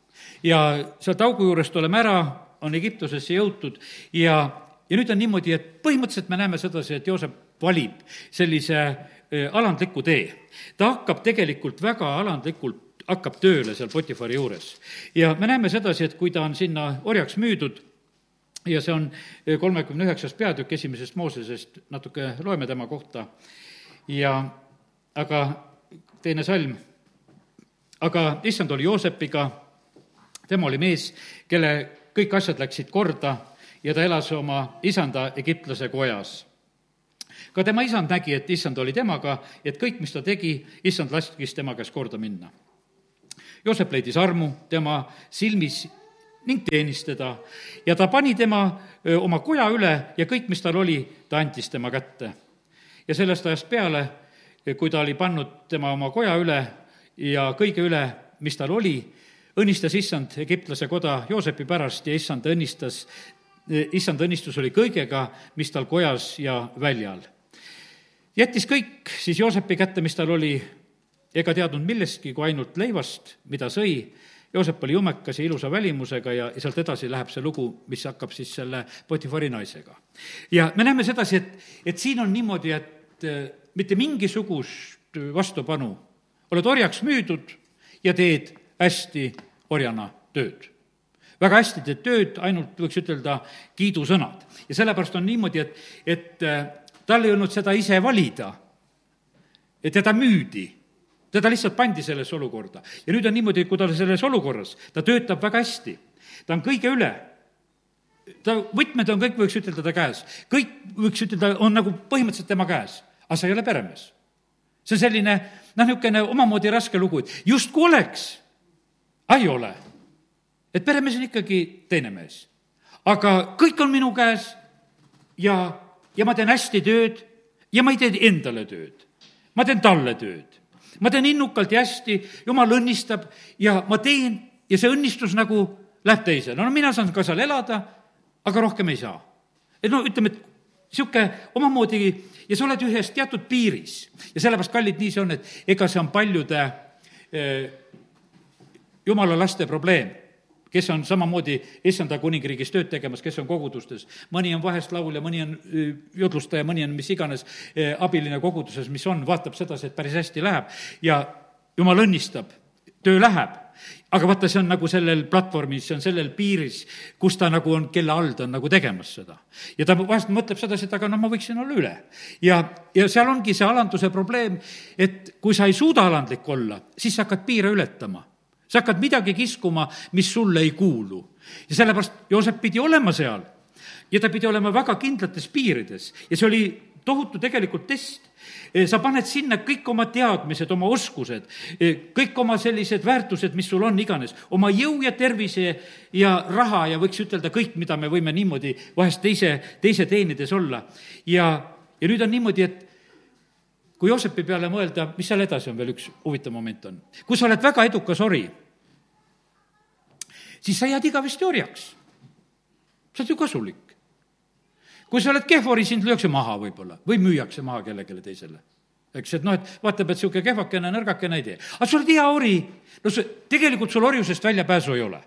ja sealt augu juurest oleme ära, on Egiptusesse jõutud ja ja nüüd on niimoodi, et põhimõtteliselt me näeme sedasi, et Joosep valib sellise alandliku tee. ta hakkab tegelikult väga alandlikult, hakkab tööle seal Potifari juures. ja me näeme sedasi, et kui ta on sinna orjaks müüdud, ja see on kolmekümne üheksas peatükk esimesest Moosesest, natuke loeme tema kohta ja aga teine salm, aga issand oli Joosepiga, tema oli mees, kelle kõik asjad läksid korda ja ta elas oma isanda egiptlase kojas ka tema isand nägi, et issand oli temaga, et kõik, mis ta tegi, issand laskis tema käest korda minna. Joosep leidis armu tema silmis ning teenis teda ja ta pani tema oma koja üle ja kõik, mis tal oli, ta andis tema kätte. ja sellest ajast peale, kui ta oli pannud tema oma koja üle ja kõige üle, mis tal oli, õnnistas issand egiptlase koda Joosepi pärast ja issand õnnistas, issand õnnistus oli kõigega, mis tal kojas ja väljal jättis kõik siis Joosepi kätte, mis tal oli, ega teadnud millestki kui ainult leivast, mida sõi. Joosep oli jumekas ja ilusa välimusega ja, sealt edasi läheb see lugu, mis hakkab siis selle Potifari naisega. ja me näeme sedasi, et, et siin on niimoodi, et äh, mitte mingisugust vastupanu, oled orjaks müüdud ja teed hästi orjana tööd väga hästi teed tööd, ainult võiks ütelda kiidusõnad. ja sellepärast on niimoodi, et, et äh, tal ei olnud seda ise valida. ja teda müüdi, teda lihtsalt pandi sellesse olukorda. ja nüüd on niimoodi, kui ta selles olukorras, ta töötab väga hästi, ta on kõige üle, ta, võtmed on kõik, võiks ütelda, ta käes. kõik, võiks ütelda, on nagu põhimõtteliselt tema käes, aga sa ei ole peremees. see on selline, noh, niisugune omamoodi raske lugu, et justkui oleks, aga ei ole. Et peremees on ikkagi teine mees. aga kõik on minu käes ja ja ma teen hästi tööd ja ma ei tee endale tööd. ma teen talle tööd. ma teen innukalt ja hästi, jumal õnnistab ja ma teen ja see õnnistus nagu läheb teisele. no mina saan ka seal elada, aga rohkem ei saa. et no ütleme, et niisugune omamoodi ja sa oled ühes teatud piiris ja sellepärast, kallid, nii see on, et ega see on paljude eh, jumala laste probleem kes on samamoodi issanda kuningriigis tööd tegemas, kes on kogudustes. mõni on vahest laulja, mõni on judlustaja, mõni on mis iganes abiline koguduses, mis on, vaatab sedasi, et päris hästi läheb ja jumal õnnistab, töö läheb aga vaata, see on nagu sellel platvormil, see on sellel piiris, kus ta nagu on, kelle all ta on nagu tegemas seda. ja ta vahest mõtleb sedasi, et aga no ma võiksin olla üle. ja, ja seal ongi see alanduse probleem, et kui sa ei suuda alandlik olla, siis sa hakkad piire ületama sa hakkad midagi kiskuma, mis sulle ei kuulu. ja sellepärast Joosep pidi olema seal ja ta pidi olema väga kindlates piirides ja see oli tohutu tegelikult test. sa paned sinna kõik oma teadmised, oma oskused, kõik oma sellised väärtused, mis sul on iganes, oma jõu ja tervise ja raha ja võiks ütelda kõik, mida me võime niimoodi vahest teise, teise teenides olla. ja, ja nüüd on niimoodi, et kui Joosepi peale mõelda, mis seal edasi on veel üks huvitav moment on. kui sa oled väga edukas ori, siis sa jääd igavesti orjaks. sa oled ju kasulik. kui sa oled kehv ori, sind lüüakse maha võib-olla või müüakse maha kellelegi teisele eks, et noh, et vaatab, et niisugune kehvakene, nõrgakene ei tee. aga sa oled hea ori, no see, tegelikult sul orjusest väljapääsu ei ole.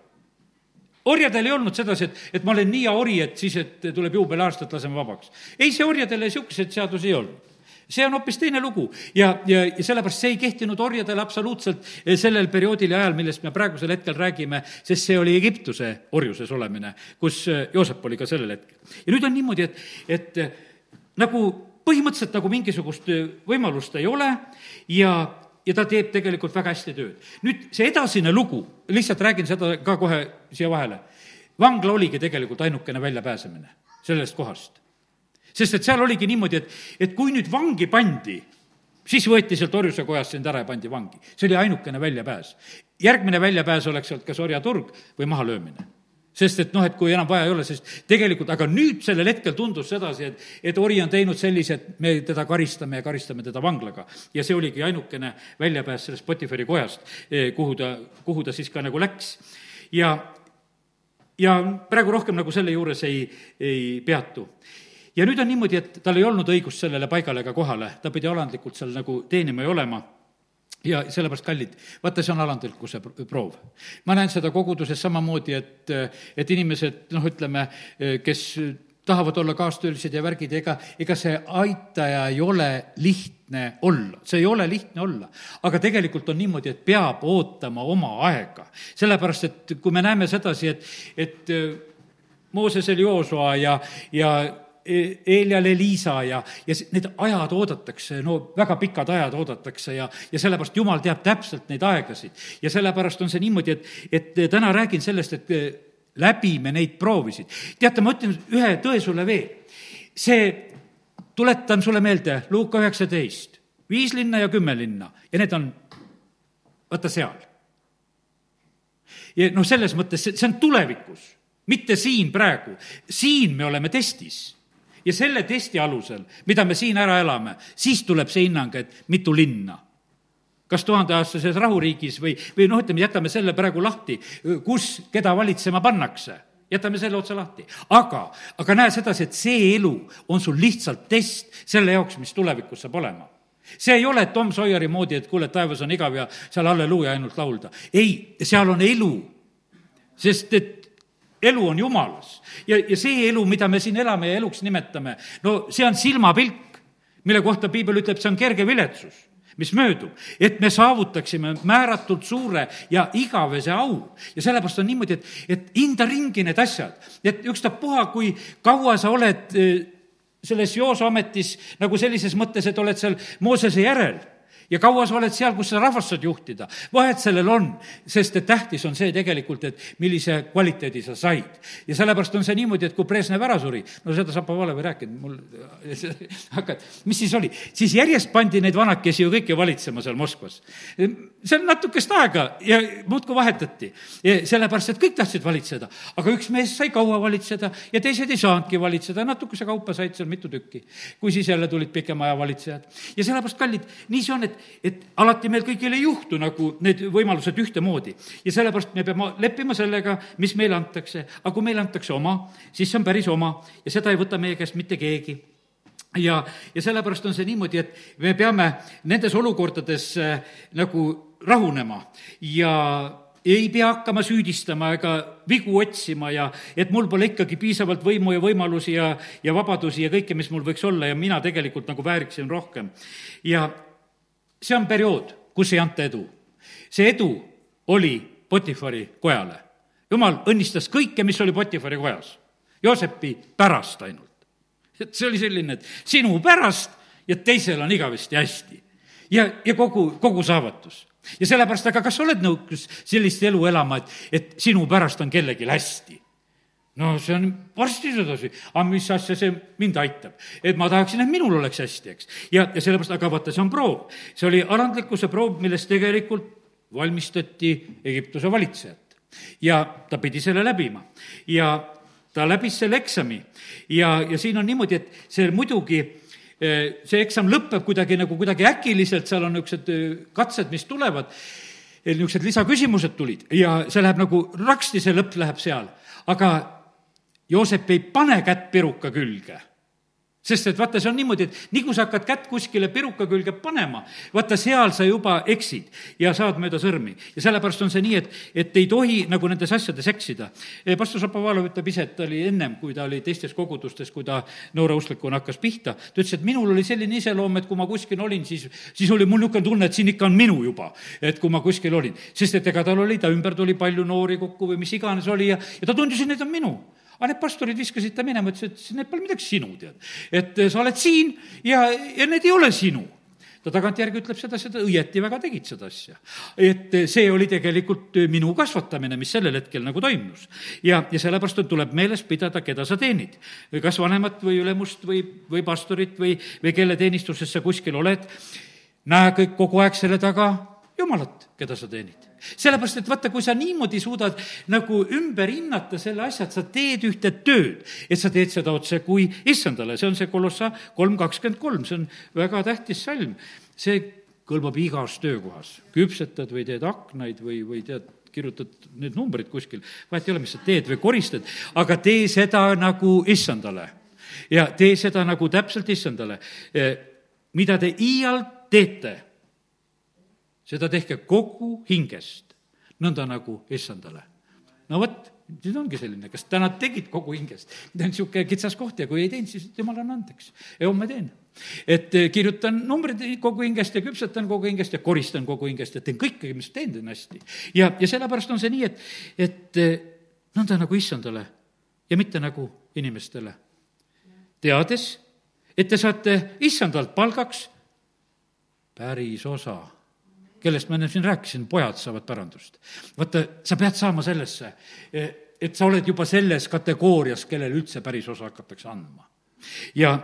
orjadel ei olnud sedasi, et, et ma olen nii hea ori, et siis, et tuleb juubeliaasta, et laseme vabaks. ei, see orjadele niisuguseid seadusi ei olnud see on hoopis teine lugu ja, ja, ja sellepärast see ei kehtinud orjadele absoluutselt eh, sellel perioodil ja ajal, millest me praegusel hetkel räägime, sest see oli Egiptuse orjuses olemine, kus eh, Joosep oli ka sellel hetkel. ja nüüd on niimoodi, et, et eh, nagu põhimõtteliselt nagu mingisugust võimalust ei ole ja, ja ta teeb tegelikult väga hästi tööd. nüüd see edasine lugu, lihtsalt räägin seda ka kohe siia vahele. vangla oligi tegelikult ainukene väljapääsemine sellest kohast sest et seal oligi niimoodi, et, et kui nüüd vangi pandi, siis võeti sealt orjuse kojast sind ära ja pandi vangi. see oli ainukene väljapääs. järgmine väljapääs oleks sealt kas orjaturg või mahalöömine sest et noh, et kui enam vaja ei ole, sest tegelikult, aga nüüd sellel hetkel tundus sedasi, et, et ori on teinud sellise, et me teda karistame ja karistame teda vanglaga. ja see oligi ainukene väljapääs sellest Spotify kojast, eh, kuhu ta, kuhu ta siis ka nagu läks. ja, ja praegu rohkem nagu selle juures ei, ei peatu ja nüüd on niimoodi, et tal ei olnud õigust sellele paigale ega kohale, ta pidi alandlikult seal nagu teenima ja olema ja sellepärast, kallid, vaata, see on alandlikkuse proov. ma näen seda koguduses samamoodi, et, et inimesed, noh, ütleme, kes tahavad olla kaastöölised ja värgid, ega, ega see aitaja ei ole lihtne olla, see ei ole lihtne olla. aga tegelikult on niimoodi, et peab ootama oma aega. sellepärast, et kui me näeme sedasi, et, et Mooses oli Joosua ja, ja Eelial Elisa ja, ja need ajad oodatakse, no väga pikad ajad oodatakse ja, ja sellepärast Jumal teab täpselt neid aegasid. ja sellepärast on see niimoodi, et, et täna räägin sellest, et läbime neid proovisid. teate, ma ütlen ühe tõe sulle veel. see, tuletan sulle meelde, Luuka üheksateist, viis linna ja kümme linna ja need on, vaata seal. ja noh, selles mõttes, see on tulevikus, mitte siin praegu. siin me oleme testis ja selle testi alusel, mida me siin ära elame, siis tuleb see hinnang, et mitu linna kas tuhandeaastases rahuriigis või, või noh, ütleme, jätame selle praegu lahti, kus keda valitsema pannakse jätame selle otsa lahti. aga, aga näe sedasi, et see elu on sul lihtsalt test selle jaoks, mis tulevikus saab olema. see ei ole Tom Sawyeri moodi, et kuule, taevas on igav ja seal halleluuja ainult laulda. ei, seal on elu. sest et elu on jumalas ja, ja see elu, mida me siin elame ja eluks nimetame, no see on silmapilk, mille kohta piibel ütleb, see on kerge viletsus mis möödub, et me saavutaksime määratult suure ja igavese au. ja sellepärast on niimoodi, et, et hinda ringi need asjad, et ükstapuha, kui kaua sa oled eh, selles joosuametis nagu sellises mõttes, et oled seal Moosese järel ja kaua sa oled seal, kus sa rahvast saad juhtida. vahet sellel on, sest et tähtis on see tegelikult, et millise kvaliteedi sa said. ja sellepärast on see niimoodi, et kui Brežnev ära suri, no seda Šapovalov ei rääkinud, mul [LAUGHS] hakkad, mis siis oli? siis järjest pandi neid vanakesi ju kõiki valitsema seal Moskvas. Seal natukest aega ja muudkui vahetati. sellepärast, et kõik tahtsid valitseda, aga üks mees sai kaua valitseda ja teised ei saanudki valitseda, natukese kaupa said seal mitu tükki. kui siis jälle tulid pikema aja valitsejad. ja sellepärast, kallid, nii see on, et et alati meil kõigil ei juhtu nagu need võimalused ühtemoodi. ja sellepärast me peame leppima sellega, mis meile antakse. aga kui meile antakse oma, siis see on päris oma ja seda ei võta meie käest mitte keegi ja, ja sellepärast on see niimoodi, et me peame nendes olukordades äh, nagu rahunema ja ei pea hakkama süüdistama ega vigu otsima ja et mul pole ikkagi piisavalt võimu ja võimalusi ja, ja vabadusi ja kõike, mis mul võiks olla ja mina tegelikult nagu vääriksin rohkem. ja see on periood, kus ei anta edu. see edu oli Potifari kojale. jumal õnnistas kõike, mis oli Potifari kojas. Joosepi pärast ainult. et see oli selline, et sinu pärast ja teisel on igavesti hästi. ja, ja kogu, kogu saavutus ja sellepärast, aga kas sa oled nõus sellist elu elama, et, et sinu pärast on kellelgi hästi? no see on varsti sedasi, aga mis asja see mind aitab? et ma tahaksin, et minul oleks hästi, eks. ja, ja sellepärast, aga vaata, see on proov. see oli alandlikkuse proov, millest tegelikult valmistati Egiptuse valitsejat. ja ta pidi selle läbima ja ta läbis selle eksami ja, ja siin on niimoodi, et see muidugi see eksam lõpeb kuidagi nagu kuidagi äkiliselt, seal on niisugused eh, katsed, mis tulevad, eh, niisugused lisaküsimused tulid ja see läheb nagu raksti, see lõpp läheb seal. aga Joosep ei pane kätt piruka külge sest et vaata, see on niimoodi, et nii kui sa hakkad kätt kuskile piruka külge panema, vaata, seal sa juba eksid ja saad mööda sõrmi. ja sellepärast on see nii, et, et ei tohi nagu nendes asjades eksida. Eh, pastor Šapovalov ütleb ise, et ta oli ennem, kui ta oli teistes kogudustes, kui ta noore usklikuna hakkas pihta, ta ütles, et minul oli selline iseloom, et kui ma kuskil olin, siis, siis oli mul niisugune tunne, et siin ikka on minu juba, et kui ma kuskil olin. sest et ega tal oli, ta ümber tuli palju noori kokku või mis iganes oli ja, ja ta tundis, et need on minu aga need pastorid viskasid ta minema, ütlesid, et need pole midagi sinu, tead. et eh, sa oled siin ja, ja need ei ole sinu ta tagantjärgi ütleb seda, seda õieti väga tegid seda asja. et eh, see oli tegelikult eh, minu kasvatamine, mis sellel hetkel nagu toimus. ja, ja sellepärast tuleb meeles pidada, keda sa teenid. kas vanemat või ülemust või, või pastorit või, või kelle teenistuses sa kuskil oled, näe kõik kogu aeg selle taga Jumalat, keda sa teenid sellepärast, et vaata, kui sa niimoodi suudad nagu ümber hinnata selle asja, et sa teed ühte tööd, et sa teed seda otse kui issandale, see on see Kolossa kolm kakskümmend kolm, see on väga tähtis salm. see kõlbab igas töökohas, küpsetad või teed aknaid või, või tead, kirjutad need numbrid kuskil, vahet ei ole, mis sa teed või koristad, aga tee seda nagu issandale. ja tee seda nagu täpselt issandale. Eh, mida te iial teete seda tehke kogu hingest, nõnda nagu issandale. no vot, nüüd ongi selline, kas täna tegid kogu hingest? see on niisugune kitsas koht ja kui ei teinud, siis jumal anna andeks. ja homme teen. et eh, kirjutan numbrid kogu hingest ja küpsetan kogu hingest ja koristan kogu hingest ja teen kõike, mis teen, teen hästi. ja, ja sellepärast on see nii, et, et eh, nõnda nagu issandale ja mitte nagu inimestele. teades, et te saate issandalt palgaks päris osa, kellest ma enne siin rääkisin, pojad saavad pärandust. vaata, sa pead saama sellesse, et sa oled juba selles kategoorias, kellele üldse päris osa hakatakse andma. ja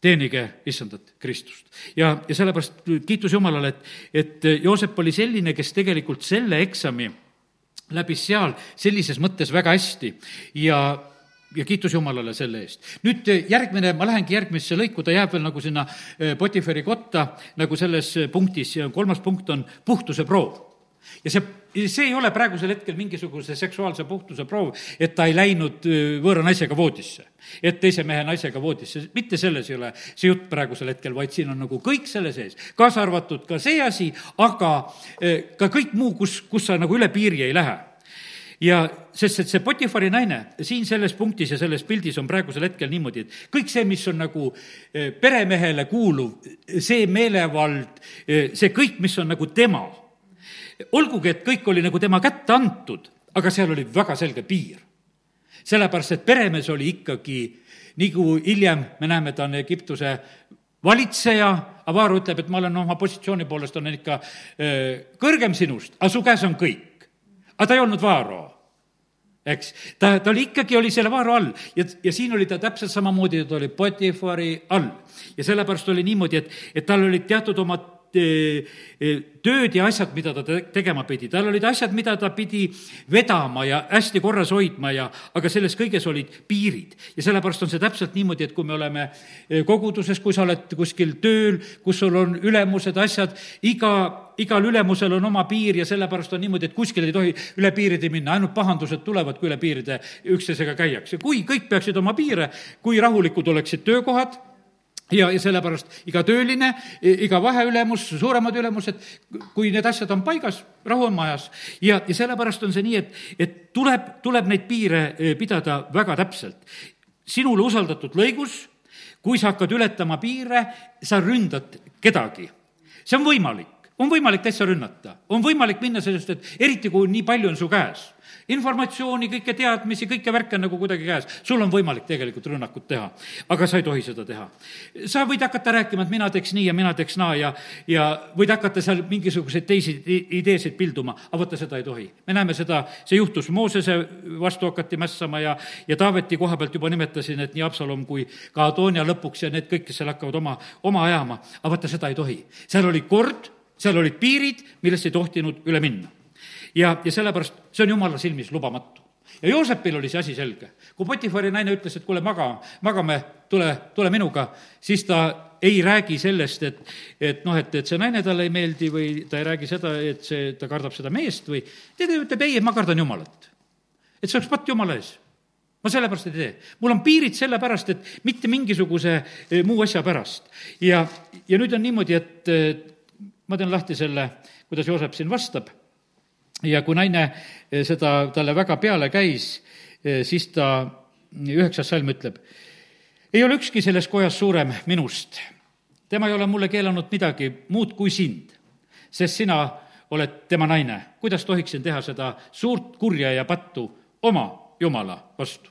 teenige issandat Kristust. ja, ja sellepärast kiitus Jumalale, et, et Joosep oli selline, kes tegelikult selle eksami läbis seal sellises mõttes väga hästi ja ja kiitus Jumalale selle eest. nüüd järgmine, ma lähengi järgmisse lõiku, ta jääb veel nagu sinna eh, Potifari kotta nagu selles punktis ja kolmas punkt on puhtuse proov ja see, see ei ole praegusel hetkel mingisuguse seksuaalse puhtuse proov, et ta ei läinud võõra naisega voodisse. et teise mehe naisega voodisse, mitte selles ei ole see jutt praegusel hetkel, vaid siin on nagu kõik selle sees, kaasa arvatud ka see asi, aga ka kõik muu, kus, kus sa nagu üle piiri ei lähe ja sest et see Potifari naine siin selles punktis ja selles pildis on praegusel hetkel niimoodi, et kõik see, mis on nagu peremehele kuuluv, see meelevald, see kõik, mis on nagu tema olgugi, et kõik oli nagu tema kätte antud, aga seal oli väga selge piir. sellepärast, et peremees oli ikkagi, nii kui hiljem me näeme, ta on Egiptuse valitseja, Avaru ütleb, et ma olen oma positsiooni poolest, olen ikka öö, kõrgem sinust, aga su käes on kõik. aga ta ei olnud Vaaro eks, ta, ta oli ikkagi, oli selle vaara all ja, ja siin oli ta täpselt samamoodi, ta oli Potifari all. ja sellepärast oli niimoodi, et, et tal olid teatud eh, tööd ja asjad, mida ta tegema pidi, tal olid asjad, mida ta pidi vedama ja hästi korras hoidma ja, aga selles kõiges olid piirid. ja sellepärast on see täpselt niimoodi, et kui me oleme eh, koguduses, kui sa oled kuskil tööl, kus sul on ülemused, asjad, iga, igal ülemusel on oma piir ja sellepärast on niimoodi, et kuskil ei tohi üle piiride minna, ainult pahandused tulevad, kui üle piiride üksteisega käiakse. kui kõik peaksid oma piire, kui rahulikud oleksid töökohad, ja, ja sellepärast iga tööline, iga vaheülemus, suuremad ülemused, kui need asjad on paigas, rahu on majas. ja, ja sellepärast on see nii, et, et tuleb, tuleb neid piire eh, pidada väga täpselt. sinule usaldatud lõigus, kui sa hakkad ületama piire, sa ründad kedagi. see on võimalik on võimalik täitsa rünnata, on võimalik minna sellest, et eriti kui nii palju on su käes informatsiooni, kõike teadmisi, kõike värke on nagu kuidagi käes. sul on võimalik tegelikult rünnakut teha, aga sa ei tohi seda teha. sa võid hakata rääkima, et mina teeks nii ja mina teeks naa ja, ja võid hakata seal mingisuguseid teisi ideesid pilduma, aga vaata, seda ei tohi. me näeme seda, see juhtus Moosese vastu hakati mässama ja, ja Taaveti koha pealt juba nimetasin, et nii Absalom kui ka Adonia lõpuks ja need kõik, kes seal hakkavad oma, oma ajama, aga vaata, seda ei tohi. seal oli kord, seal olid piirid, millest ei tohtinud üle minna ja, ja sellepärast see on jumala silmis lubamatu. ja Joosepil oli see asi selge. kui Potifari naine ütles, et kuule, maga, magame, tule, tule minuga, siis ta ei räägi sellest, et, et noh, et, et see naine talle ei meeldi või ta ei räägi seda, et see, ta kardab seda meest või ta ütleb ei, ma kardan Jumalat. et see oleks patt Jumala ees ma sellepärast ei tee. mul on piirid sellepärast, et mitte mingisuguse eh, muu asja pärast. ja, ja nüüd on niimoodi, et ma teen lahti selle, kuidas Joosep siin vastab ja kui naine eh, seda talle väga peale käis, eh, siis ta, üheksas salm ütleb, ei ole ükski selles kojas suurem minust. tema ei ole mulle keelanud midagi muud kui sind, sest sina oled tema naine. kuidas tohiksin teha seda suurt kurja ja pattu oma Jumala vastu?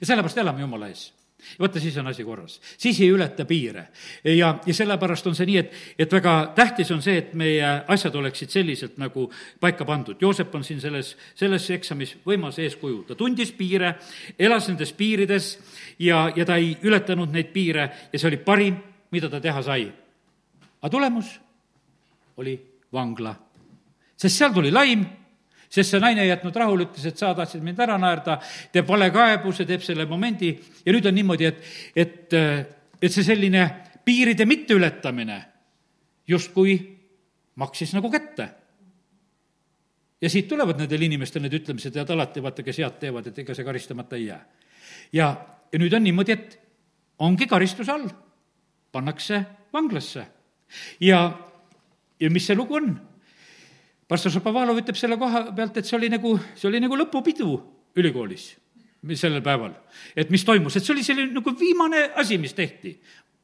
ja sellepärast elame Jumala ees vaata, siis on asi korras. siis ei ületa piire. ja, ja sellepärast on see nii, et, et väga tähtis on see, et meie asjad oleksid selliselt nagu paika pandud. Joosep on siin selles, selles eksamis võimas eeskuju. ta tundis piire, elas nendes piirides ja, ja ta ei ületanud neid piire ja see oli parim, mida ta teha sai. aga tulemus oli vangla. sest seal tuli laim sest see naine ei jätnud rahule, ütles, et sa tahtsid mind ära naerda, teeb valekaebuse, teeb selle momendi ja nüüd on niimoodi, et, et, et see selline piiride mitteületamine justkui maksis nagu kätte. ja siit tulevad nendel inimestel need ütlemised, et alati vaata, kes head teevad, et ega see karistamata ei jää. ja, ja nüüd on niimoodi, et ongi karistuse all, pannakse vanglasse. ja, ja mis see lugu on? Pastor Šapovalov ütleb selle koha pealt, et see oli nagu, see oli nagu lõpupidu ülikoolis sellel päeval. et mis toimus, et see oli selline nagu viimane asi, mis tehti.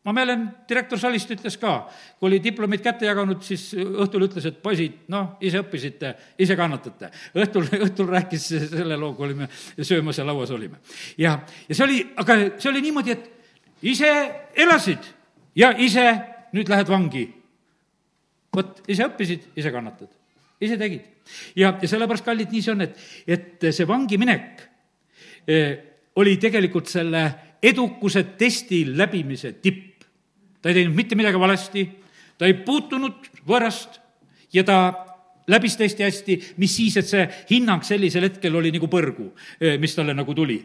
ma mäletan, direktor Salist ütles ka, kui oli diplomid kätte jaganud, siis õhtul ütles, et poisid, noh, ise õppisite, ise kannatate. õhtul, õhtul rääkis selle loo, kui olime söömas ja lauas olime. ja, ja see oli, aga see oli niimoodi, et ise elasid ja ise nüüd lähed vangi. vot, ise õppisid, ise kannatad, ise tegid. ja, ja sellepärast, kallid, nii see on, et, et see vangi minek eh, oli tegelikult selle edukuse testi läbimise tipp. ta ei teinud mitte midagi valesti, ta ei puutunud võõrast ja ta läbis tõesti hästi, mis siis, et see hinnang sellisel hetkel oli nagu põrgu, eh, mis talle nagu tuli.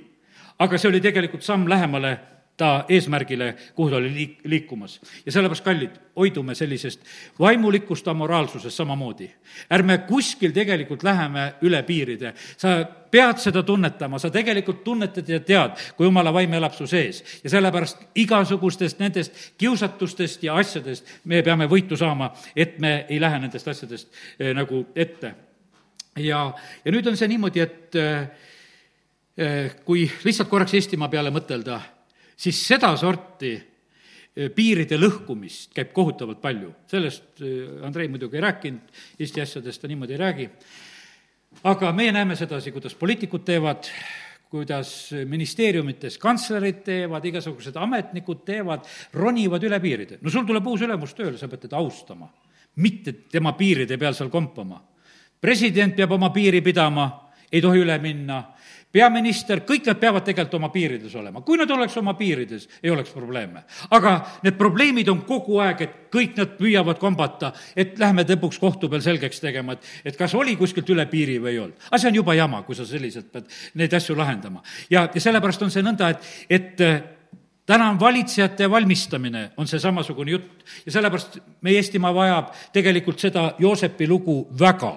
aga see oli tegelikult samm lähemale ta eesmärgile, kuhu ta oli liik-, liikumas. ja sellepärast, kallid, hoidume sellisest vaimulikust amoraalsusest samamoodi. ärme kuskil tegelikult läheme üle piiride. sa pead seda tunnetama, sa tegelikult tunnetad ja tead, kui jumala vaim elab su sees. ja sellepärast igasugustest nendest kiusatustest ja asjadest me peame võitu saama, et me ei lähe nendest asjadest eh, nagu ette. ja, ja nüüd on see niimoodi, et eh, eh kui lihtsalt korraks Eestimaa peale mõtelda siis sedasorti eh, piiride lõhkumist käib kohutavalt palju. sellest eh, Andrei muidugi ei rääkinud, Eesti asjadest ta niimoodi ei räägi, aga meie näeme sedasi, kuidas poliitikud teevad, kuidas ministeeriumites kantslerid teevad, igasugused ametnikud teevad, ronivad üle piiride. no sul tuleb uus ülemus tööle, sa pead teda austama, mitte tema piiride peal seal kompama. president peab oma piiri pidama, ei tohi üle minna peaminister, kõik nad peavad tegelikult oma piirides olema. kui nad oleks oma piirides, ei oleks probleeme. aga need probleemid on kogu aeg, et kõik nad püüavad kombata, et lähme lõpuks kohtu peal selgeks tegema, et, et kas oli kuskilt üle piiri või ei olnud. aga see on juba jama, kui sa selliselt pead neid asju lahendama. ja, ja sellepärast on see nõnda, et, et täna on valitsejate valmistamine, on see samasugune jutt ja sellepärast meie Eestimaa vajab tegelikult seda Joosepi lugu väga,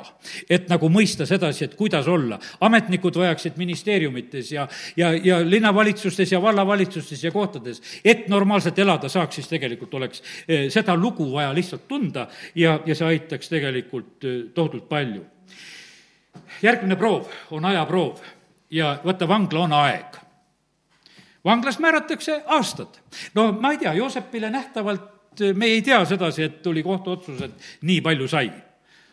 et nagu mõista sedasi, et kuidas olla. ametnikud vajaksid ministeeriumites ja, ja, ja linnavalitsustes ja vallavalitsustes ja kohtades, et normaalselt elada saaks, siis tegelikult oleks eh, seda lugu vaja lihtsalt tunda ja, ja see aitaks tegelikult eh, tohutult palju. järgmine proov on ajaproov ja vaata, vangla on aeg vanglas määratakse aastad. no ma ei tea, Joosepile nähtavalt eh, me ei tea sedasi, et tuli kohtuotsus, et nii palju sai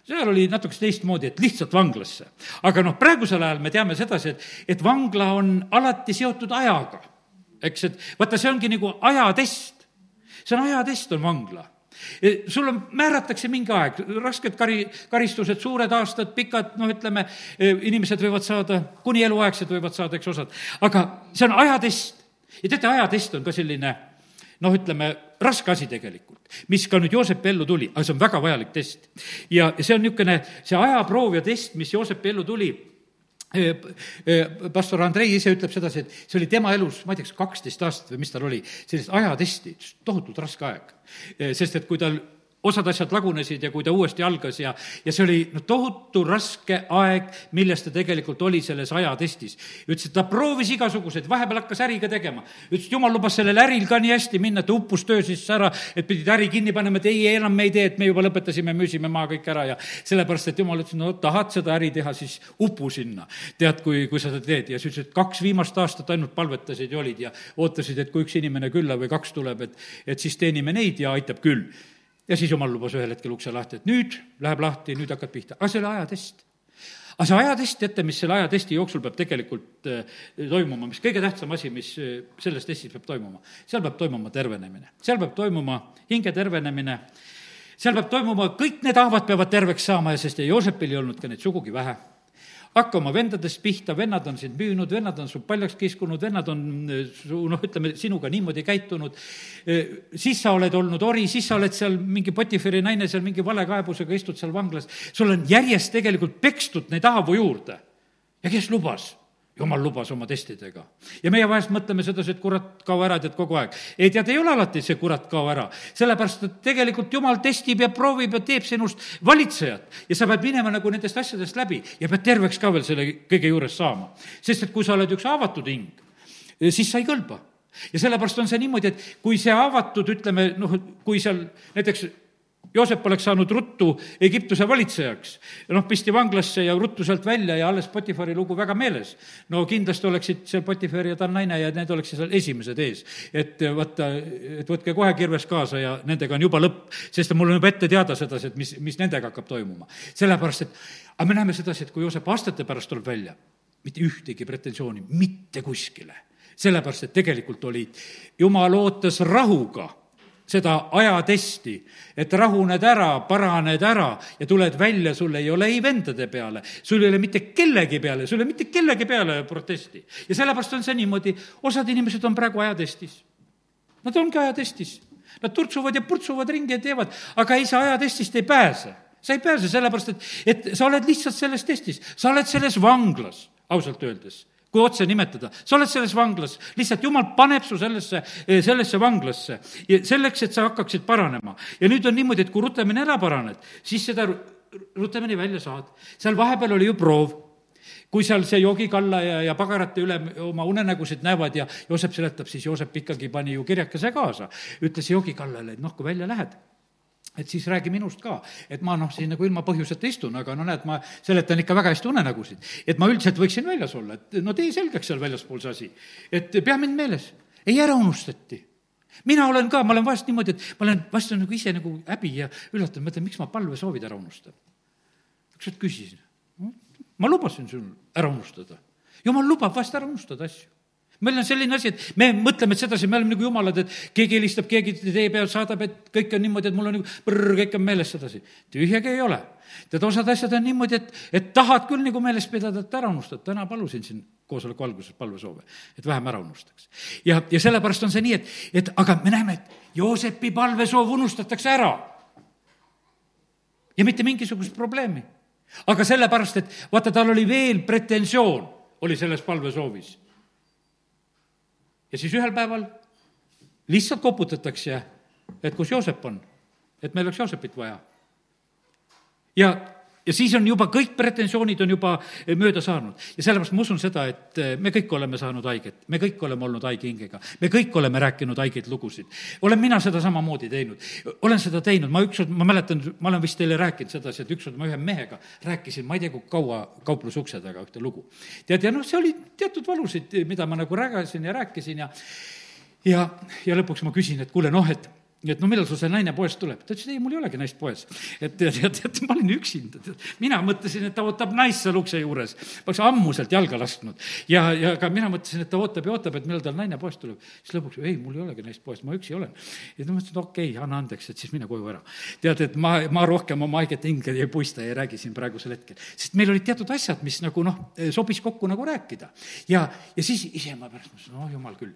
seal oli natukese teistmoodi, et lihtsalt vanglasse. aga noh, praegusel ajal me teame sedasi, et, et vangla on alati seotud ajaga. eks, et vaata, see ongi nagu ajatest. see on ajatest, on vangla e, sul on, määratakse mingi aeg, rasked kari, karistused, suured aastad, pikad, noh, ütleme, e, inimesed võivad saada, kuni eluaegsed võivad saada, eks, osad. aga see on ajatest ja teate, ajatest on ka selline noh, ütleme, raske asi tegelikult, mis ka nüüd Joosepi ellu tuli, aga see on väga vajalik test. ja see on niisugune, see ajaproov ja test, mis Joosepi ellu tuli, e, e, pastor Andrei ise ütleb sedasi, et see oli tema elus, ma ei tea, kas kaksteist aastat või mis tal oli, sellist ajatesti, tohutult raske aeg. E, sest et kui tal osad asjad lagunesid ja kui ta uuesti algas ja, ja see oli no tohutu raske aeg, milles ta tegelikult oli selles ajatestis. ütles, et ta proovis igasuguseid, vahepeal hakkas äri ka tegema. ütles, et jumal lubas sellel äril ka nii hästi minna, et uppus töö sisse ära, et pidid äri kinni panema, et ei, enam me ei tee, et me juba lõpetasime, müüsime maha kõik ära ja sellepärast, et jumal ütles, no tahad seda äri teha, siis upu sinna. tead, kui, kui sa seda teed ja siis ütles, et kaks viimast aastat ainult palvetasid ja olid ja ootasid, et kui üks inimene külla või kaks tuleb, et, et siis teenime neid ja aitab küll ja siis jumal lubas ühel hetkel ukse lahti, et nüüd läheb lahti, nüüd hakkad pihta, aga see oli ajatest. aga see ajatest, teate, mis selle ajatesti jooksul peab tegelikult äh, toimuma, mis kõige tähtsam asi, mis äh, selles testis peab toimuma, seal peab toimuma tervenemine, seal peab toimuma hinge tervenemine, seal peab toimuma, kõik need haavad peavad terveks saama ja sest Joosepil ei olnud ka neid sugugi vähe hakka oma vendadest pihta, vennad on sind müünud, vennad on su paljaks kiskunud, vennad on eh, su noh, ütleme, sinuga niimoodi käitunud, eh, siis sa oled olnud ori, siis sa oled seal mingi Potiferi naine seal mingi valekaebusega, istud seal vanglas, sul on järjest tegelikult pekstud neid haavu juurde. ja kes lubas? Jumal lubas oma testidega. ja meie vahest mõtleme sedasi, et kurat, kao ära, tead, kogu aeg. ei tead, ei ole alati see kurat, kao ära. sellepärast, et tegelikult jumal testib ja proovib ja teeb sinust valitsejat. ja sa pead minema nagu nendest asjadest läbi ja pead terveks ka veel selle kõige juures saama. sest et kui sa oled üks avatud hing, siis sa ei kõlba ja sellepärast on see niimoodi, et kui see avatud, ütleme noh, kui seal näiteks Joosep oleks saanud ruttu Egiptuse valitsejaks. noh, pisti vanglasse ja ruttu sealt välja ja alles Potifari lugu väga meeles. no kindlasti oleksid seal Potifar ja ta naine ja need oleksid seal esimesed ees. et vaata, et võtke kohe kirves kaasa ja nendega on juba lõpp, sest mul on juba ette teada sedasi, et mis, mis nendega hakkab toimuma. sellepärast, et aga me näeme sedasi, et kui Joosep aastate pärast tuleb välja, mitte ühtegi pretensiooni mitte kuskile sellepärast, et tegelikult olid, jumal ootas rahuga seda ajatesti, et rahuned ära, paraned ära ja tuled välja, sul ei ole ei vendade peale, sul ei ole mitte kellegi peale, sul ei ole mitte kellegi peale protesti. ja sellepärast on see niimoodi, osad inimesed on praegu ajatestis. Nad ongi ajatestis. Nad turtsuvad ja purtsuvad ringi ja teevad, aga ei, sa ajatestist ei pääse. sa ei pääse, sellepärast et, et sa oled lihtsalt selles testis, sa oled selles vanglas, ausalt öeldes kui otse nimetada, sa oled selles vanglas, lihtsalt jumal paneb su sellesse, sellesse vanglasse ja selleks, et sa hakkaksid paranema. ja nüüd on niimoodi, et kui rutemini ära paraned, siis seda rutemini välja saad. seal vahepeal oli ju proov kui seal see joogikalla ja, ja pagarate üle oma unenägusid näevad ja Joosep seletab, siis Joosep ikkagi pani ju kirjakese kaasa. ütles joogikallale, et noh, kui välja lähed et siis räägi minust ka, et ma noh, siin nagu ilma põhjuseta istun, aga no näed, ma seletan ikka väga hästi unenägusid. et ma üldiselt võiksin väljas olla, et no tee selgeks seal väljaspool see asi. et pea mind meeles, ei ära unustati mina olen ka, ma olen vahest niimoodi, et ma olen vahest on nagu ise nagu häbi ja üllatunud, mõtlen, miks ma palvesoovid ära unustan. ükskord küsisin, ma lubasin sul ära unustada. jumal lubab vahest ära unustada asju meil on selline asi, et me mõtleme, sedasi, me oleme nagu jumalad, et keegi helistab, keegi tee peal saadab, et kõik on niimoodi, et mul on nagu prrr, kõik on meeles sedasi. tühjagi ei ole. tead, osad asjad on niimoodi, et, et tahad küll nagu meeles pidada, et ära unustad, täna palusin siin koosoleku alguses palvesoove, et vähem ära unustaks. ja, ja sellepärast on see nii, et, et aga me näeme, et Joosepi palvesoov unustatakse ära. ja mitte mingisugust probleemi. aga sellepärast, et vaata, tal oli veel pretensioon, oli selles palvesoovis ja siis ühel päeval lihtsalt koputatakse, et kus Joosep on, et meil oleks Joosepit vaja. ja ja siis on juba kõik pretensioonid on juba mööda saanud. ja sellepärast ma usun seda, et me kõik oleme saanud haiget, me kõik oleme olnud haige hingega, me kõik oleme rääkinud haigeid lugusid. olen mina seda samamoodi teinud, olen seda teinud, ma ükskord, ma mäletan, ma olen vist teile rääkinud sedasi, et ükskord ma ühe mehega rääkisin, ma ei tea, kui kaua kauplusukse taga ühte lugu. tead, ja noh, see oli teatud valusid, mida ma nagu rägasin ja rääkisin ja ja, ja lõpuks ma küsin, et kuule, noh, et et no millal sul see naine poest tuleb? ta ütles, ei, mul ei olegi naist poes. et tead, tead, tead, ma olin üksinda, tead. mina mõtlesin, et ta ootab naist seal ukse juures. ma oleks ammu sealt jalga lasknud. ja, ja ka mina mõtlesin, et ta ootab ja ootab, et millal tal naine poest tuleb. siis lõpuks, ei, mul ei olegi naist poes, ma üksi olen. ja ta mõtles, et okei okay,, anna andeks, et siis mine koju ära. tead, et ma, ma rohkem oma haiget hinge ei puista ja ei räägi siin praegusel hetkel. sest meil olid teatud asjad, mis nagu noh, sobis kokku nagu rääkida. ja, ja siis ise ma pärast mõtlesin, no jumal küll,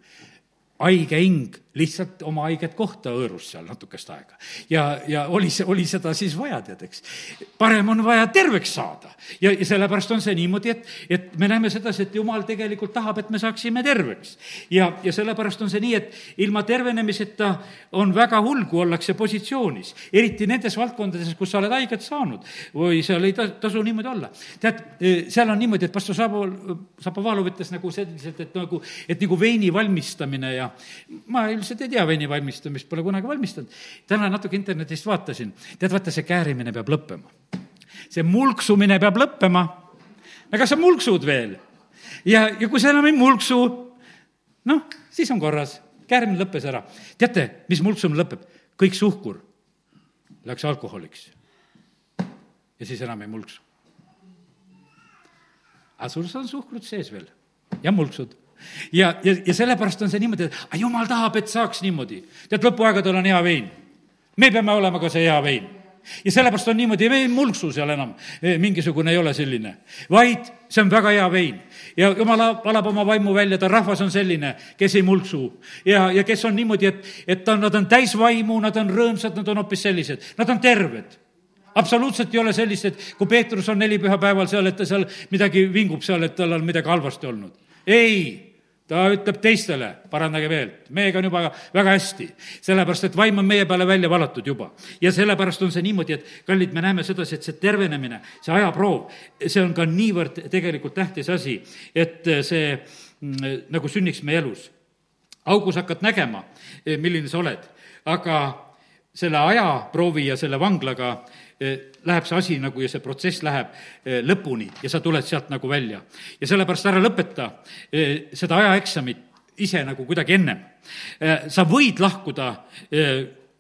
haige hing lihtsalt oma haiget kohta hõõrus seal natukest aega. ja, ja oli oli seda siis vaja, tead, eks. parem on vaja terveks saada. ja, ja sellepärast on see niimoodi, et, et me näeme sedasi, et jumal tegelikult tahab, et me saaksime terveks. ja, ja sellepärast on see nii, et ilma tervenemiseta on väga hull, kui ollakse positsioonis. eriti nendes valdkondades, kus sa oled haiget saanud või seal ei ta-, tasu niimoodi olla. tead, seal on niimoodi, et pastor Sabo, Sapovalov ütles nagu selliselt, et nagu, et nagu veini valmistamine ja ma ei üldiselt ei tea veini valmistamist, pole kunagi valmistanud. täna natuke internetist vaatasin, tead, vaata, see käärimine peab lõppema. see mulksumine peab lõppema. aga sa mulksud veel. ja, ja kui sa enam ei mulksu, noh, siis on korras, käärimine lõppes ära. teate, mis mulksumine lõpeb? kõik suhkur läks alkoholiks. ja siis enam ei mulksu. aga sul on suhkrut sees veel ja mulksud ja, ja, ja sellepärast on see niimoodi, et jumal tahab, et saaks niimoodi. tead, lõpuaegadel on hea vein. me peame olema ka see hea vein. ja sellepärast on niimoodi, ei mulksu seal enam, mingisugune ei ole selline, vaid see on väga hea vein. ja jumal valab oma vaimu välja, ta rahvas on selline, kes ei mulksu. ja, ja kes on niimoodi, et, et ta, nad on täis vaimu, nad on rõõmsad, nad on hoopis sellised, nad on terved absoluutselt ei ole sellist, et kui Peetrus on neli pühapäeval seal, et ta seal midagi vingub seal, et tal on midagi halvasti olnud. ei ta ütleb teistele, parandage veel, meiega on juba väga hästi, sellepärast et vaim on meie peale välja valatud juba. ja sellepärast on see niimoodi, et kallid, me näeme sedasi, et see tervenemine, see ajaproov, see on ka niivõrd tegelikult tähtis asi, et see mm, nagu sünniks meie elus. augus hakkad nägema, milline sa oled, aga selle ajaproovi ja selle vanglaga läheb see asi nagu ja see protsess läheb eh, lõpuni ja sa tuled sealt nagu välja. ja sellepärast ära lõpeta eh, seda ajaeksamit ise nagu kuidagi ennem. sa võid lahkuda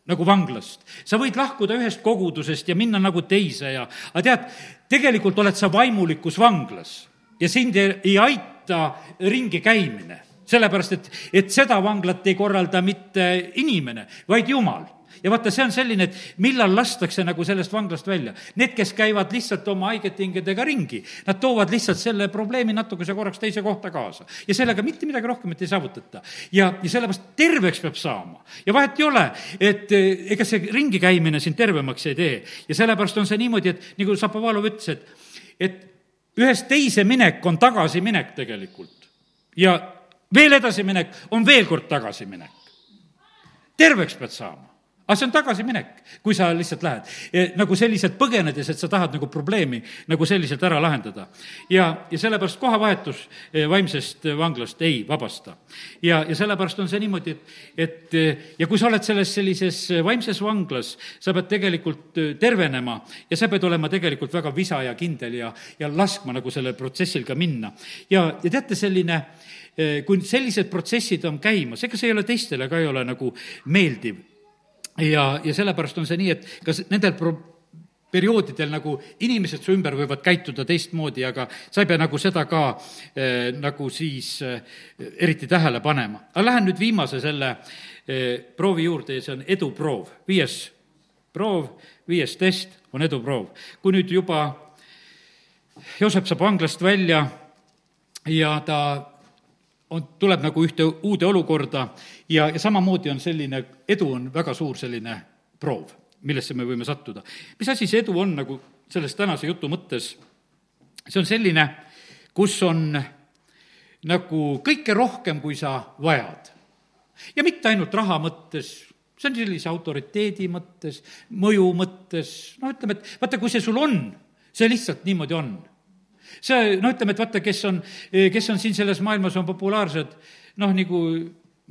nagu vanglast. sa võid lahkuda ühest kogudusest ja minna nagu teise ja, aga tead, tegelikult oled sa vaimulikus vanglas ja sind ei, ei aita ringi käimine sellepärast et, et seda vanglat ei korralda mitte inimene, vaid Jumal ja vaata, see on selline, et millal lastakse nagu sellest vanglast välja. Need, kes käivad lihtsalt oma haigete hingedega ringi, nad toovad lihtsalt selle probleemi natukese korraks teise kohta kaasa. ja sellega mitte midagi rohkemat ei saavutata. ja, ja sellepärast terveks peab saama. ja vahet ei ole, et eh, ega see ringi käimine sind tervemaks ei tee. ja sellepärast on see niimoodi, et nagu Zapovalov ütles, et, et ühest teise minek on tagasiminek tegelikult. ja veel edasiminek on veel kord tagasiminek. terveks pead saama aga see on tagasiminek, kui sa lihtsalt lähed. nagu selliselt põgenedes, et sa tahad nagu probleemi nagu selliselt ära lahendada. ja, ja sellepärast kohavahetus e, vaimsest vanglast ei vabasta. ja, ja sellepärast on see niimoodi, et, et e, ja kui sa oled selles sellises vaimses vanglas, sa pead tegelikult e, tervenema ja sa pead olema tegelikult väga visa ja kindel ja, ja laskma nagu sellel protsessil ka minna. ja, ja teate, selline kui sellised protsessid on käimas, ega see ei ole teistele ka ei ole nagu meeldiv ja, ja sellepärast on see nii, et kas nendel pro-, perioodidel nagu inimesed su ümber võivad käituda teistmoodi, aga sa ei pea nagu seda ka eh, nagu siis eh, eriti tähele panema. aga lähen nüüd viimase selle eh, proovi juurde ja see on eduproov. viies proov, viies test on eduproov. kui nüüd juba Joosep saab vanglast välja ja ta on, tuleb nagu ühte uude olukorda ja, ja samamoodi on selline, edu on väga suur selline proov, millesse me võime sattuda. mis asi see edu on nagu selles tänase jutu mõttes? see on selline, kus on nagu kõike rohkem, kui sa vajad. ja mitte ainult raha mõttes, see on sellise autoriteedi mõttes, mõju mõttes, no ütleme, et vaata, kui see sul on, see lihtsalt niimoodi on see, no ütleme, et vaata, kes on, kes on siin selles maailmas, on populaarsed, noh, nagu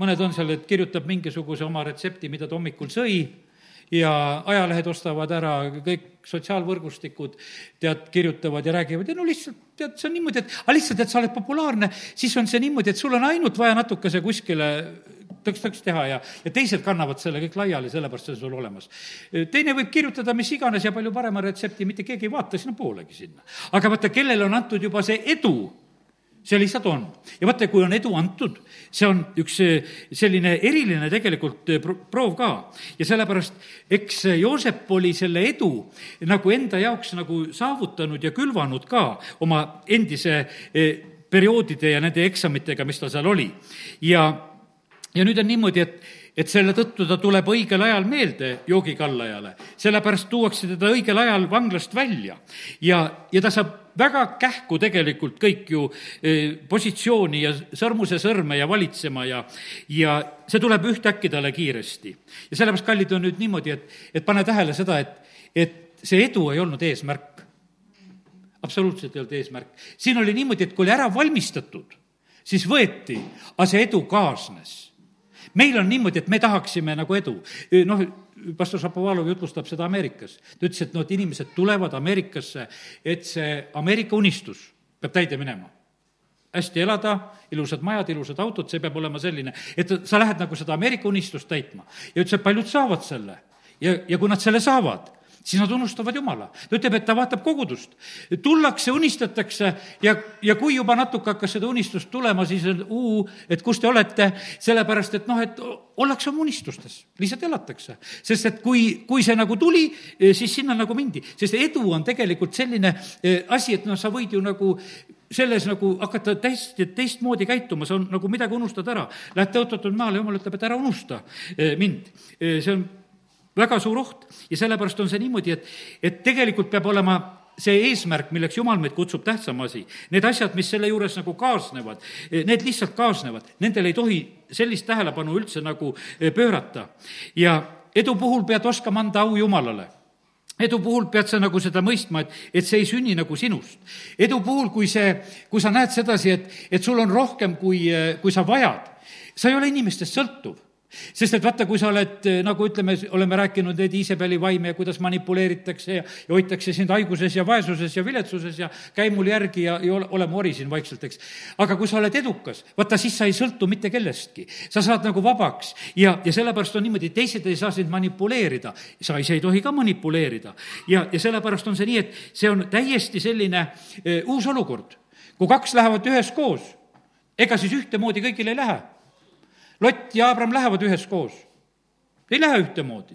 mõned on seal, et kirjutab mingisuguse oma retsepti, mida ta hommikul sõi, ja ajalehed ostavad ära, kõik sotsiaalvõrgustikud tead, kirjutavad ja räägivad ja no lihtsalt tead, see on niimoodi, et aga lihtsalt, et sa oled populaarne, siis on see niimoodi, et sul on ainult vaja natukese kuskile tõks-tõks teha ja, ja teised kannavad selle kõik laiali, sellepärast see on sul olemas. teine võib kirjutada mis iganes ja palju parema retsepti, mitte keegi ei vaata sinna poolegi sinna. aga vaata, kellele on antud juba see edu, see lihtsalt on. ja vaata, kui on edu antud, see on üks selline eriline tegelikult proov ka. ja sellepärast, eks Joosep oli selle edu nagu enda jaoks nagu saavutanud ja külvanud ka oma endise perioodide ja nende eksamitega, mis tal seal oli. ja ja nüüd on niimoodi, et, et selle tõttu ta tuleb õigel ajal meelde joogikallajale, sellepärast tuuakse teda õigel ajal vanglast välja ja, ja ta saab väga kähku tegelikult kõik ju eh, positsiooni ja sõrmuse sõrme ja valitsema ja, ja see tuleb ühtäkki talle kiiresti. ja sellepärast, kallid, on nüüd niimoodi, et, et pane tähele seda, et, et see edu ei olnud eesmärk. absoluutselt ei olnud eesmärk. siin oli niimoodi, et kui oli ära valmistatud, siis võeti, aga see edu kaasnes meil on niimoodi, et me tahaksime nagu edu. noh, pastor Šapovalov jutlustab seda Ameerikas. ta ütles, et noh, et inimesed tulevad Ameerikasse, et see Ameerika unistus peab täide minema hästi elada, ilusad majad, ilusad autod, see peab olema selline, et sa lähed nagu seda Ameerika unistust täitma. ja ütles, et paljud saavad selle. ja, ja kui nad selle saavad, siis nad unustavad Jumala. ta ütleb, et ta vaatab kogudust. tullakse, unistatakse ja, ja kui juba natuke hakkas seda unistust tulema, siis on uu, et kus te olete, sellepärast et noh, et ollakse oma unistustes, lihtsalt elatakse. sest et kui, kui see nagu tuli, siis sinna nagu mindi, sest edu on tegelikult selline eh, asi, et noh, sa võid ju nagu selles nagu hakata täiesti teistmoodi käituma, sa on nagu midagi unustad ära. Lähed tõotatud maale, jumal ütleb, et ära unusta eh, mind. Eh, see on väga suur oht ja sellepärast on see niimoodi, et, et tegelikult peab olema see eesmärk, milleks Jumal meid kutsub, tähtsam asi. Need asjad, mis selle juures nagu kaasnevad, need lihtsalt kaasnevad, nendel ei tohi sellist tähelepanu üldse nagu eh, pöörata. ja edu puhul pead oskama anda au Jumalale edu puhul pead sa nagu seda mõistma, et, et see ei sünni nagu sinust. edu puhul, kui see, kui sa näed sedasi, et, et sul on rohkem, kui, eh, kui sa vajad, sa ei ole inimestest sõltuv sest et vaata, kui sa oled, eh, nagu ütleme, oleme rääkinud neid Iisabeli vaime ja kuidas manipuleeritakse ja, ja hoitakse sind haiguses ja vaesuses ja viletsuses ja käi mul järgi ja, ja ole, mori siin vaikselt, eks. aga kui sa oled edukas, vaata siis sa ei sõltu mitte kellestki. sa saad nagu vabaks ja, ja sellepärast on niimoodi, teised ei saa sind manipuleerida. sa ise ei tohi ka manipuleerida. ja, ja sellepärast on see nii, et see on täiesti selline uh, uus olukord. kui kaks lähevad üheskoos ega siis ühtemoodi kõigil ei lähe. Lott ja Abram lähevad üheskoos. ei lähe ühtemoodi.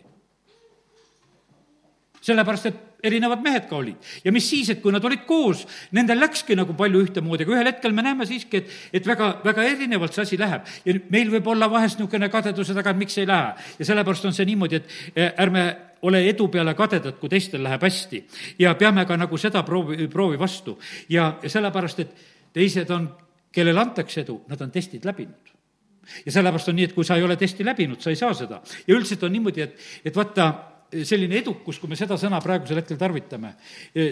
sellepärast, et erinevad mehed ka olid. ja mis siis, et kui nad olid koos, nendel läkski nagu palju ühtemoodi, aga ühel hetkel me näeme siiski, et, et väga, väga erinevalt see asi läheb. ja meil võib olla vahest niisugune kadeduse taga, et miks ei lähe. ja sellepärast on see niimoodi, et eh, ärme ole edu peale kadedad, kui teistel läheb hästi. ja peame ka nagu seda proovi, proovi vastu. ja, sellepärast, et teised on, kellele antakse edu, nad on testid läbinud ja sellepärast on nii, et kui sa ei ole testi läbinud, sa ei saa seda. ja üldiselt on niimoodi, et, et vaata, selline edukus, kui me seda sõna praegusel hetkel tarvitame,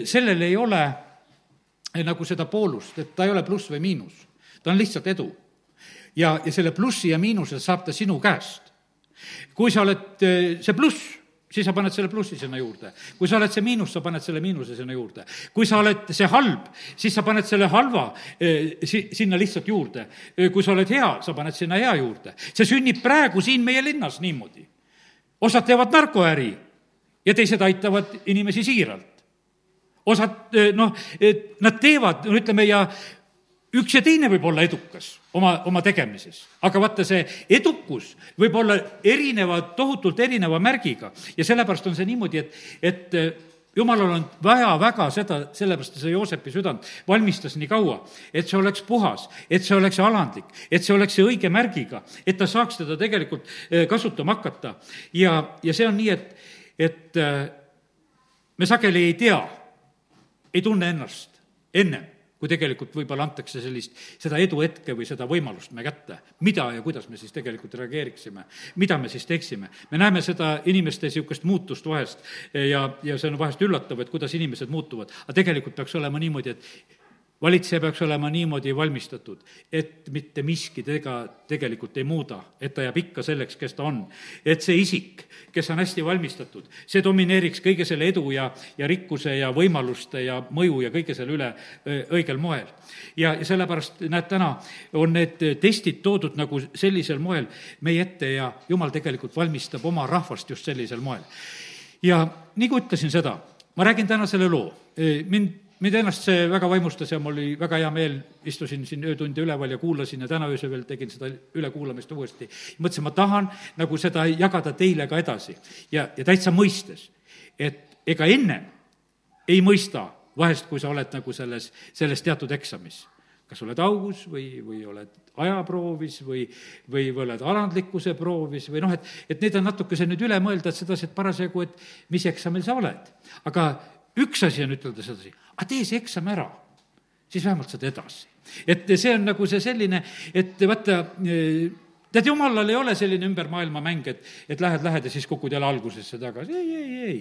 sellel ei ole nagu seda poolust, et ta ei ole pluss või miinus. ta on lihtsalt edu. ja, ja selle plussi ja miinuse saab ta sinu käest. kui sa oled see pluss, siis sa paned selle plussi sinna juurde. kui sa oled see miinus, sa paned selle miinuse sinna juurde. kui sa oled see halb, siis sa paned selle halva si-, sinna lihtsalt juurde. kui sa oled hea, sa paned sinna hea juurde. see sünnib praegu siin meie linnas niimoodi. osad teevad narkoäri ja teised aitavad inimesi siiralt. osad noh, nad teevad, no ütleme, ja üks ja teine võib olla edukas oma, oma tegemises, aga vaata, see edukus võib olla erineva, tohutult erineva märgiga ja sellepärast on see niimoodi, et, et jumalal on vaja väga seda, sellepärast see Joosepi südant valmistas nii kaua, et see oleks puhas, et see oleks alandlik, et see oleks see õige märgiga, et ta saaks teda tegelikult kasutama hakata. ja, ja see on nii, et, et äh, me sageli ei tea, ei tunne ennast ennem, kui tegelikult võib-olla antakse sellist, seda eduhetke või seda võimalust me kätte. mida ja kuidas me siis tegelikult reageeriksime, mida me siis teeksime. me näeme seda inimeste niisugust muutust vahest ja, ja see on vahest üllatav, et kuidas inimesed muutuvad. aga tegelikult peaks olema niimoodi, et valitseja peaks olema niimoodi valmistatud, et mitte miski tega tegelikult ei muuda, et ta jääb ikka selleks, kes ta on. et see isik, kes on hästi valmistatud, see domineeriks kõige selle edu ja, ja rikkuse ja võimaluste ja mõju ja kõige selle üle õigel moel. ja, ja sellepärast, näed, täna on need testid toodud nagu sellisel moel meie ette ja jumal tegelikult valmistab oma rahvast just sellisel moel. ja nagu ütlesin seda, ma räägin täna selle loo, mind mind ennast see väga vaimustas ja mul oli väga hea meel, istusin siin öötunde üleval ja kuulasin ja täna öösel veel tegin seda ülekuulamist uuesti. mõtlesin, ma tahan nagu seda jagada teile ka edasi ja, ja täitsa mõistes, et ega ennem ei mõista vahest, kui sa oled nagu selles, selles teatud eksamis. kas oled augus või, või oled ajaproovis või, või, või oled alandlikkuse proovis või noh, et, et need on natukese nüüd üle mõelda, et sedasi, et parasjagu, et mis eksamil sa oled. aga üks asi on ütelda sedasi, aga tee see eksam ära, siis vähemalt saad edasi. et see on nagu see selline, et vaata, tead, jumalal ei ole selline ümber maailma mäng, et, et lähed, lähed ja siis kukud jälle algusesse tagasi, ei, ei, ei,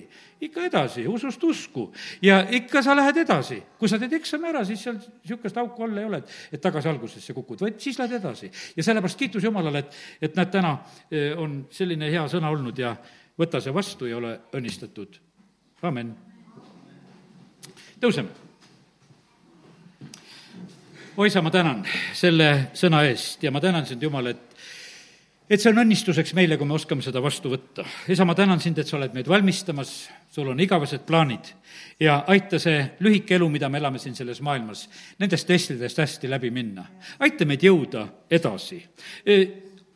ikka edasi, usust usku. ja ikka sa lähed edasi, kui sa teed eksami ära, siis seal niisugust auku all ei ole, et, et tagasi algusesse kukud, vaid siis lähed edasi. ja sellepärast kiitus Jumalale, et, et näed, täna eh, on selline hea sõna olnud ja võta see vastu ja ole õnnistatud. amin tõuseme. oi sa, ma tänan selle sõna eest ja ma tänan sind, Jumal, et et see on õnnistuseks meile, kui me oskame seda vastu võtta. isa, ma tänan sind, et sa oled meid valmistamas, sul on igavesed plaanid ja aita see lühike elu, mida me elame siin selles maailmas, nendest testidest hästi läbi minna. aita meid jõuda edasi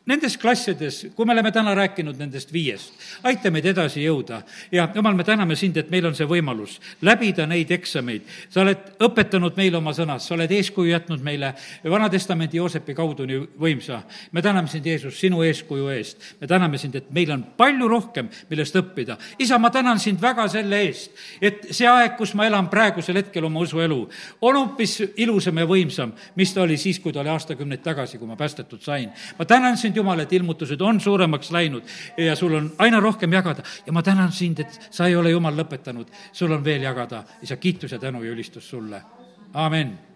nendes klassides, kui me oleme täna rääkinud nendest viiest, aita meid edasi jõuda ja jumal, me täname sind, et meil on see võimalus läbida neid eksameid. sa oled õpetanud meile oma sõnas, sa oled eeskuju jätnud meile Vana-testamendi Joosepi kaudu nii võimsa. me täname sind, Jeesus, sinu eeskuju eest. me täname sind, et meil on palju rohkem, millest õppida. isa, ma tänan sind väga selle eest, et see aeg, kus ma elan praegusel hetkel oma usuelu, on hoopis ilusam ja võimsam, mis ta oli siis, kui ta oli aastakümneid tagasi, kui ma päästetud sain. ma tänan sind, Jumal, et ilmutused on suuremaks läinud ja sul on aina rohkem jagada ja ma tänan sind, et sa ei ole, Jumal, lõpetanud, sul on veel jagada. isa, kiitus ja tänu ja ülistus sulle. amin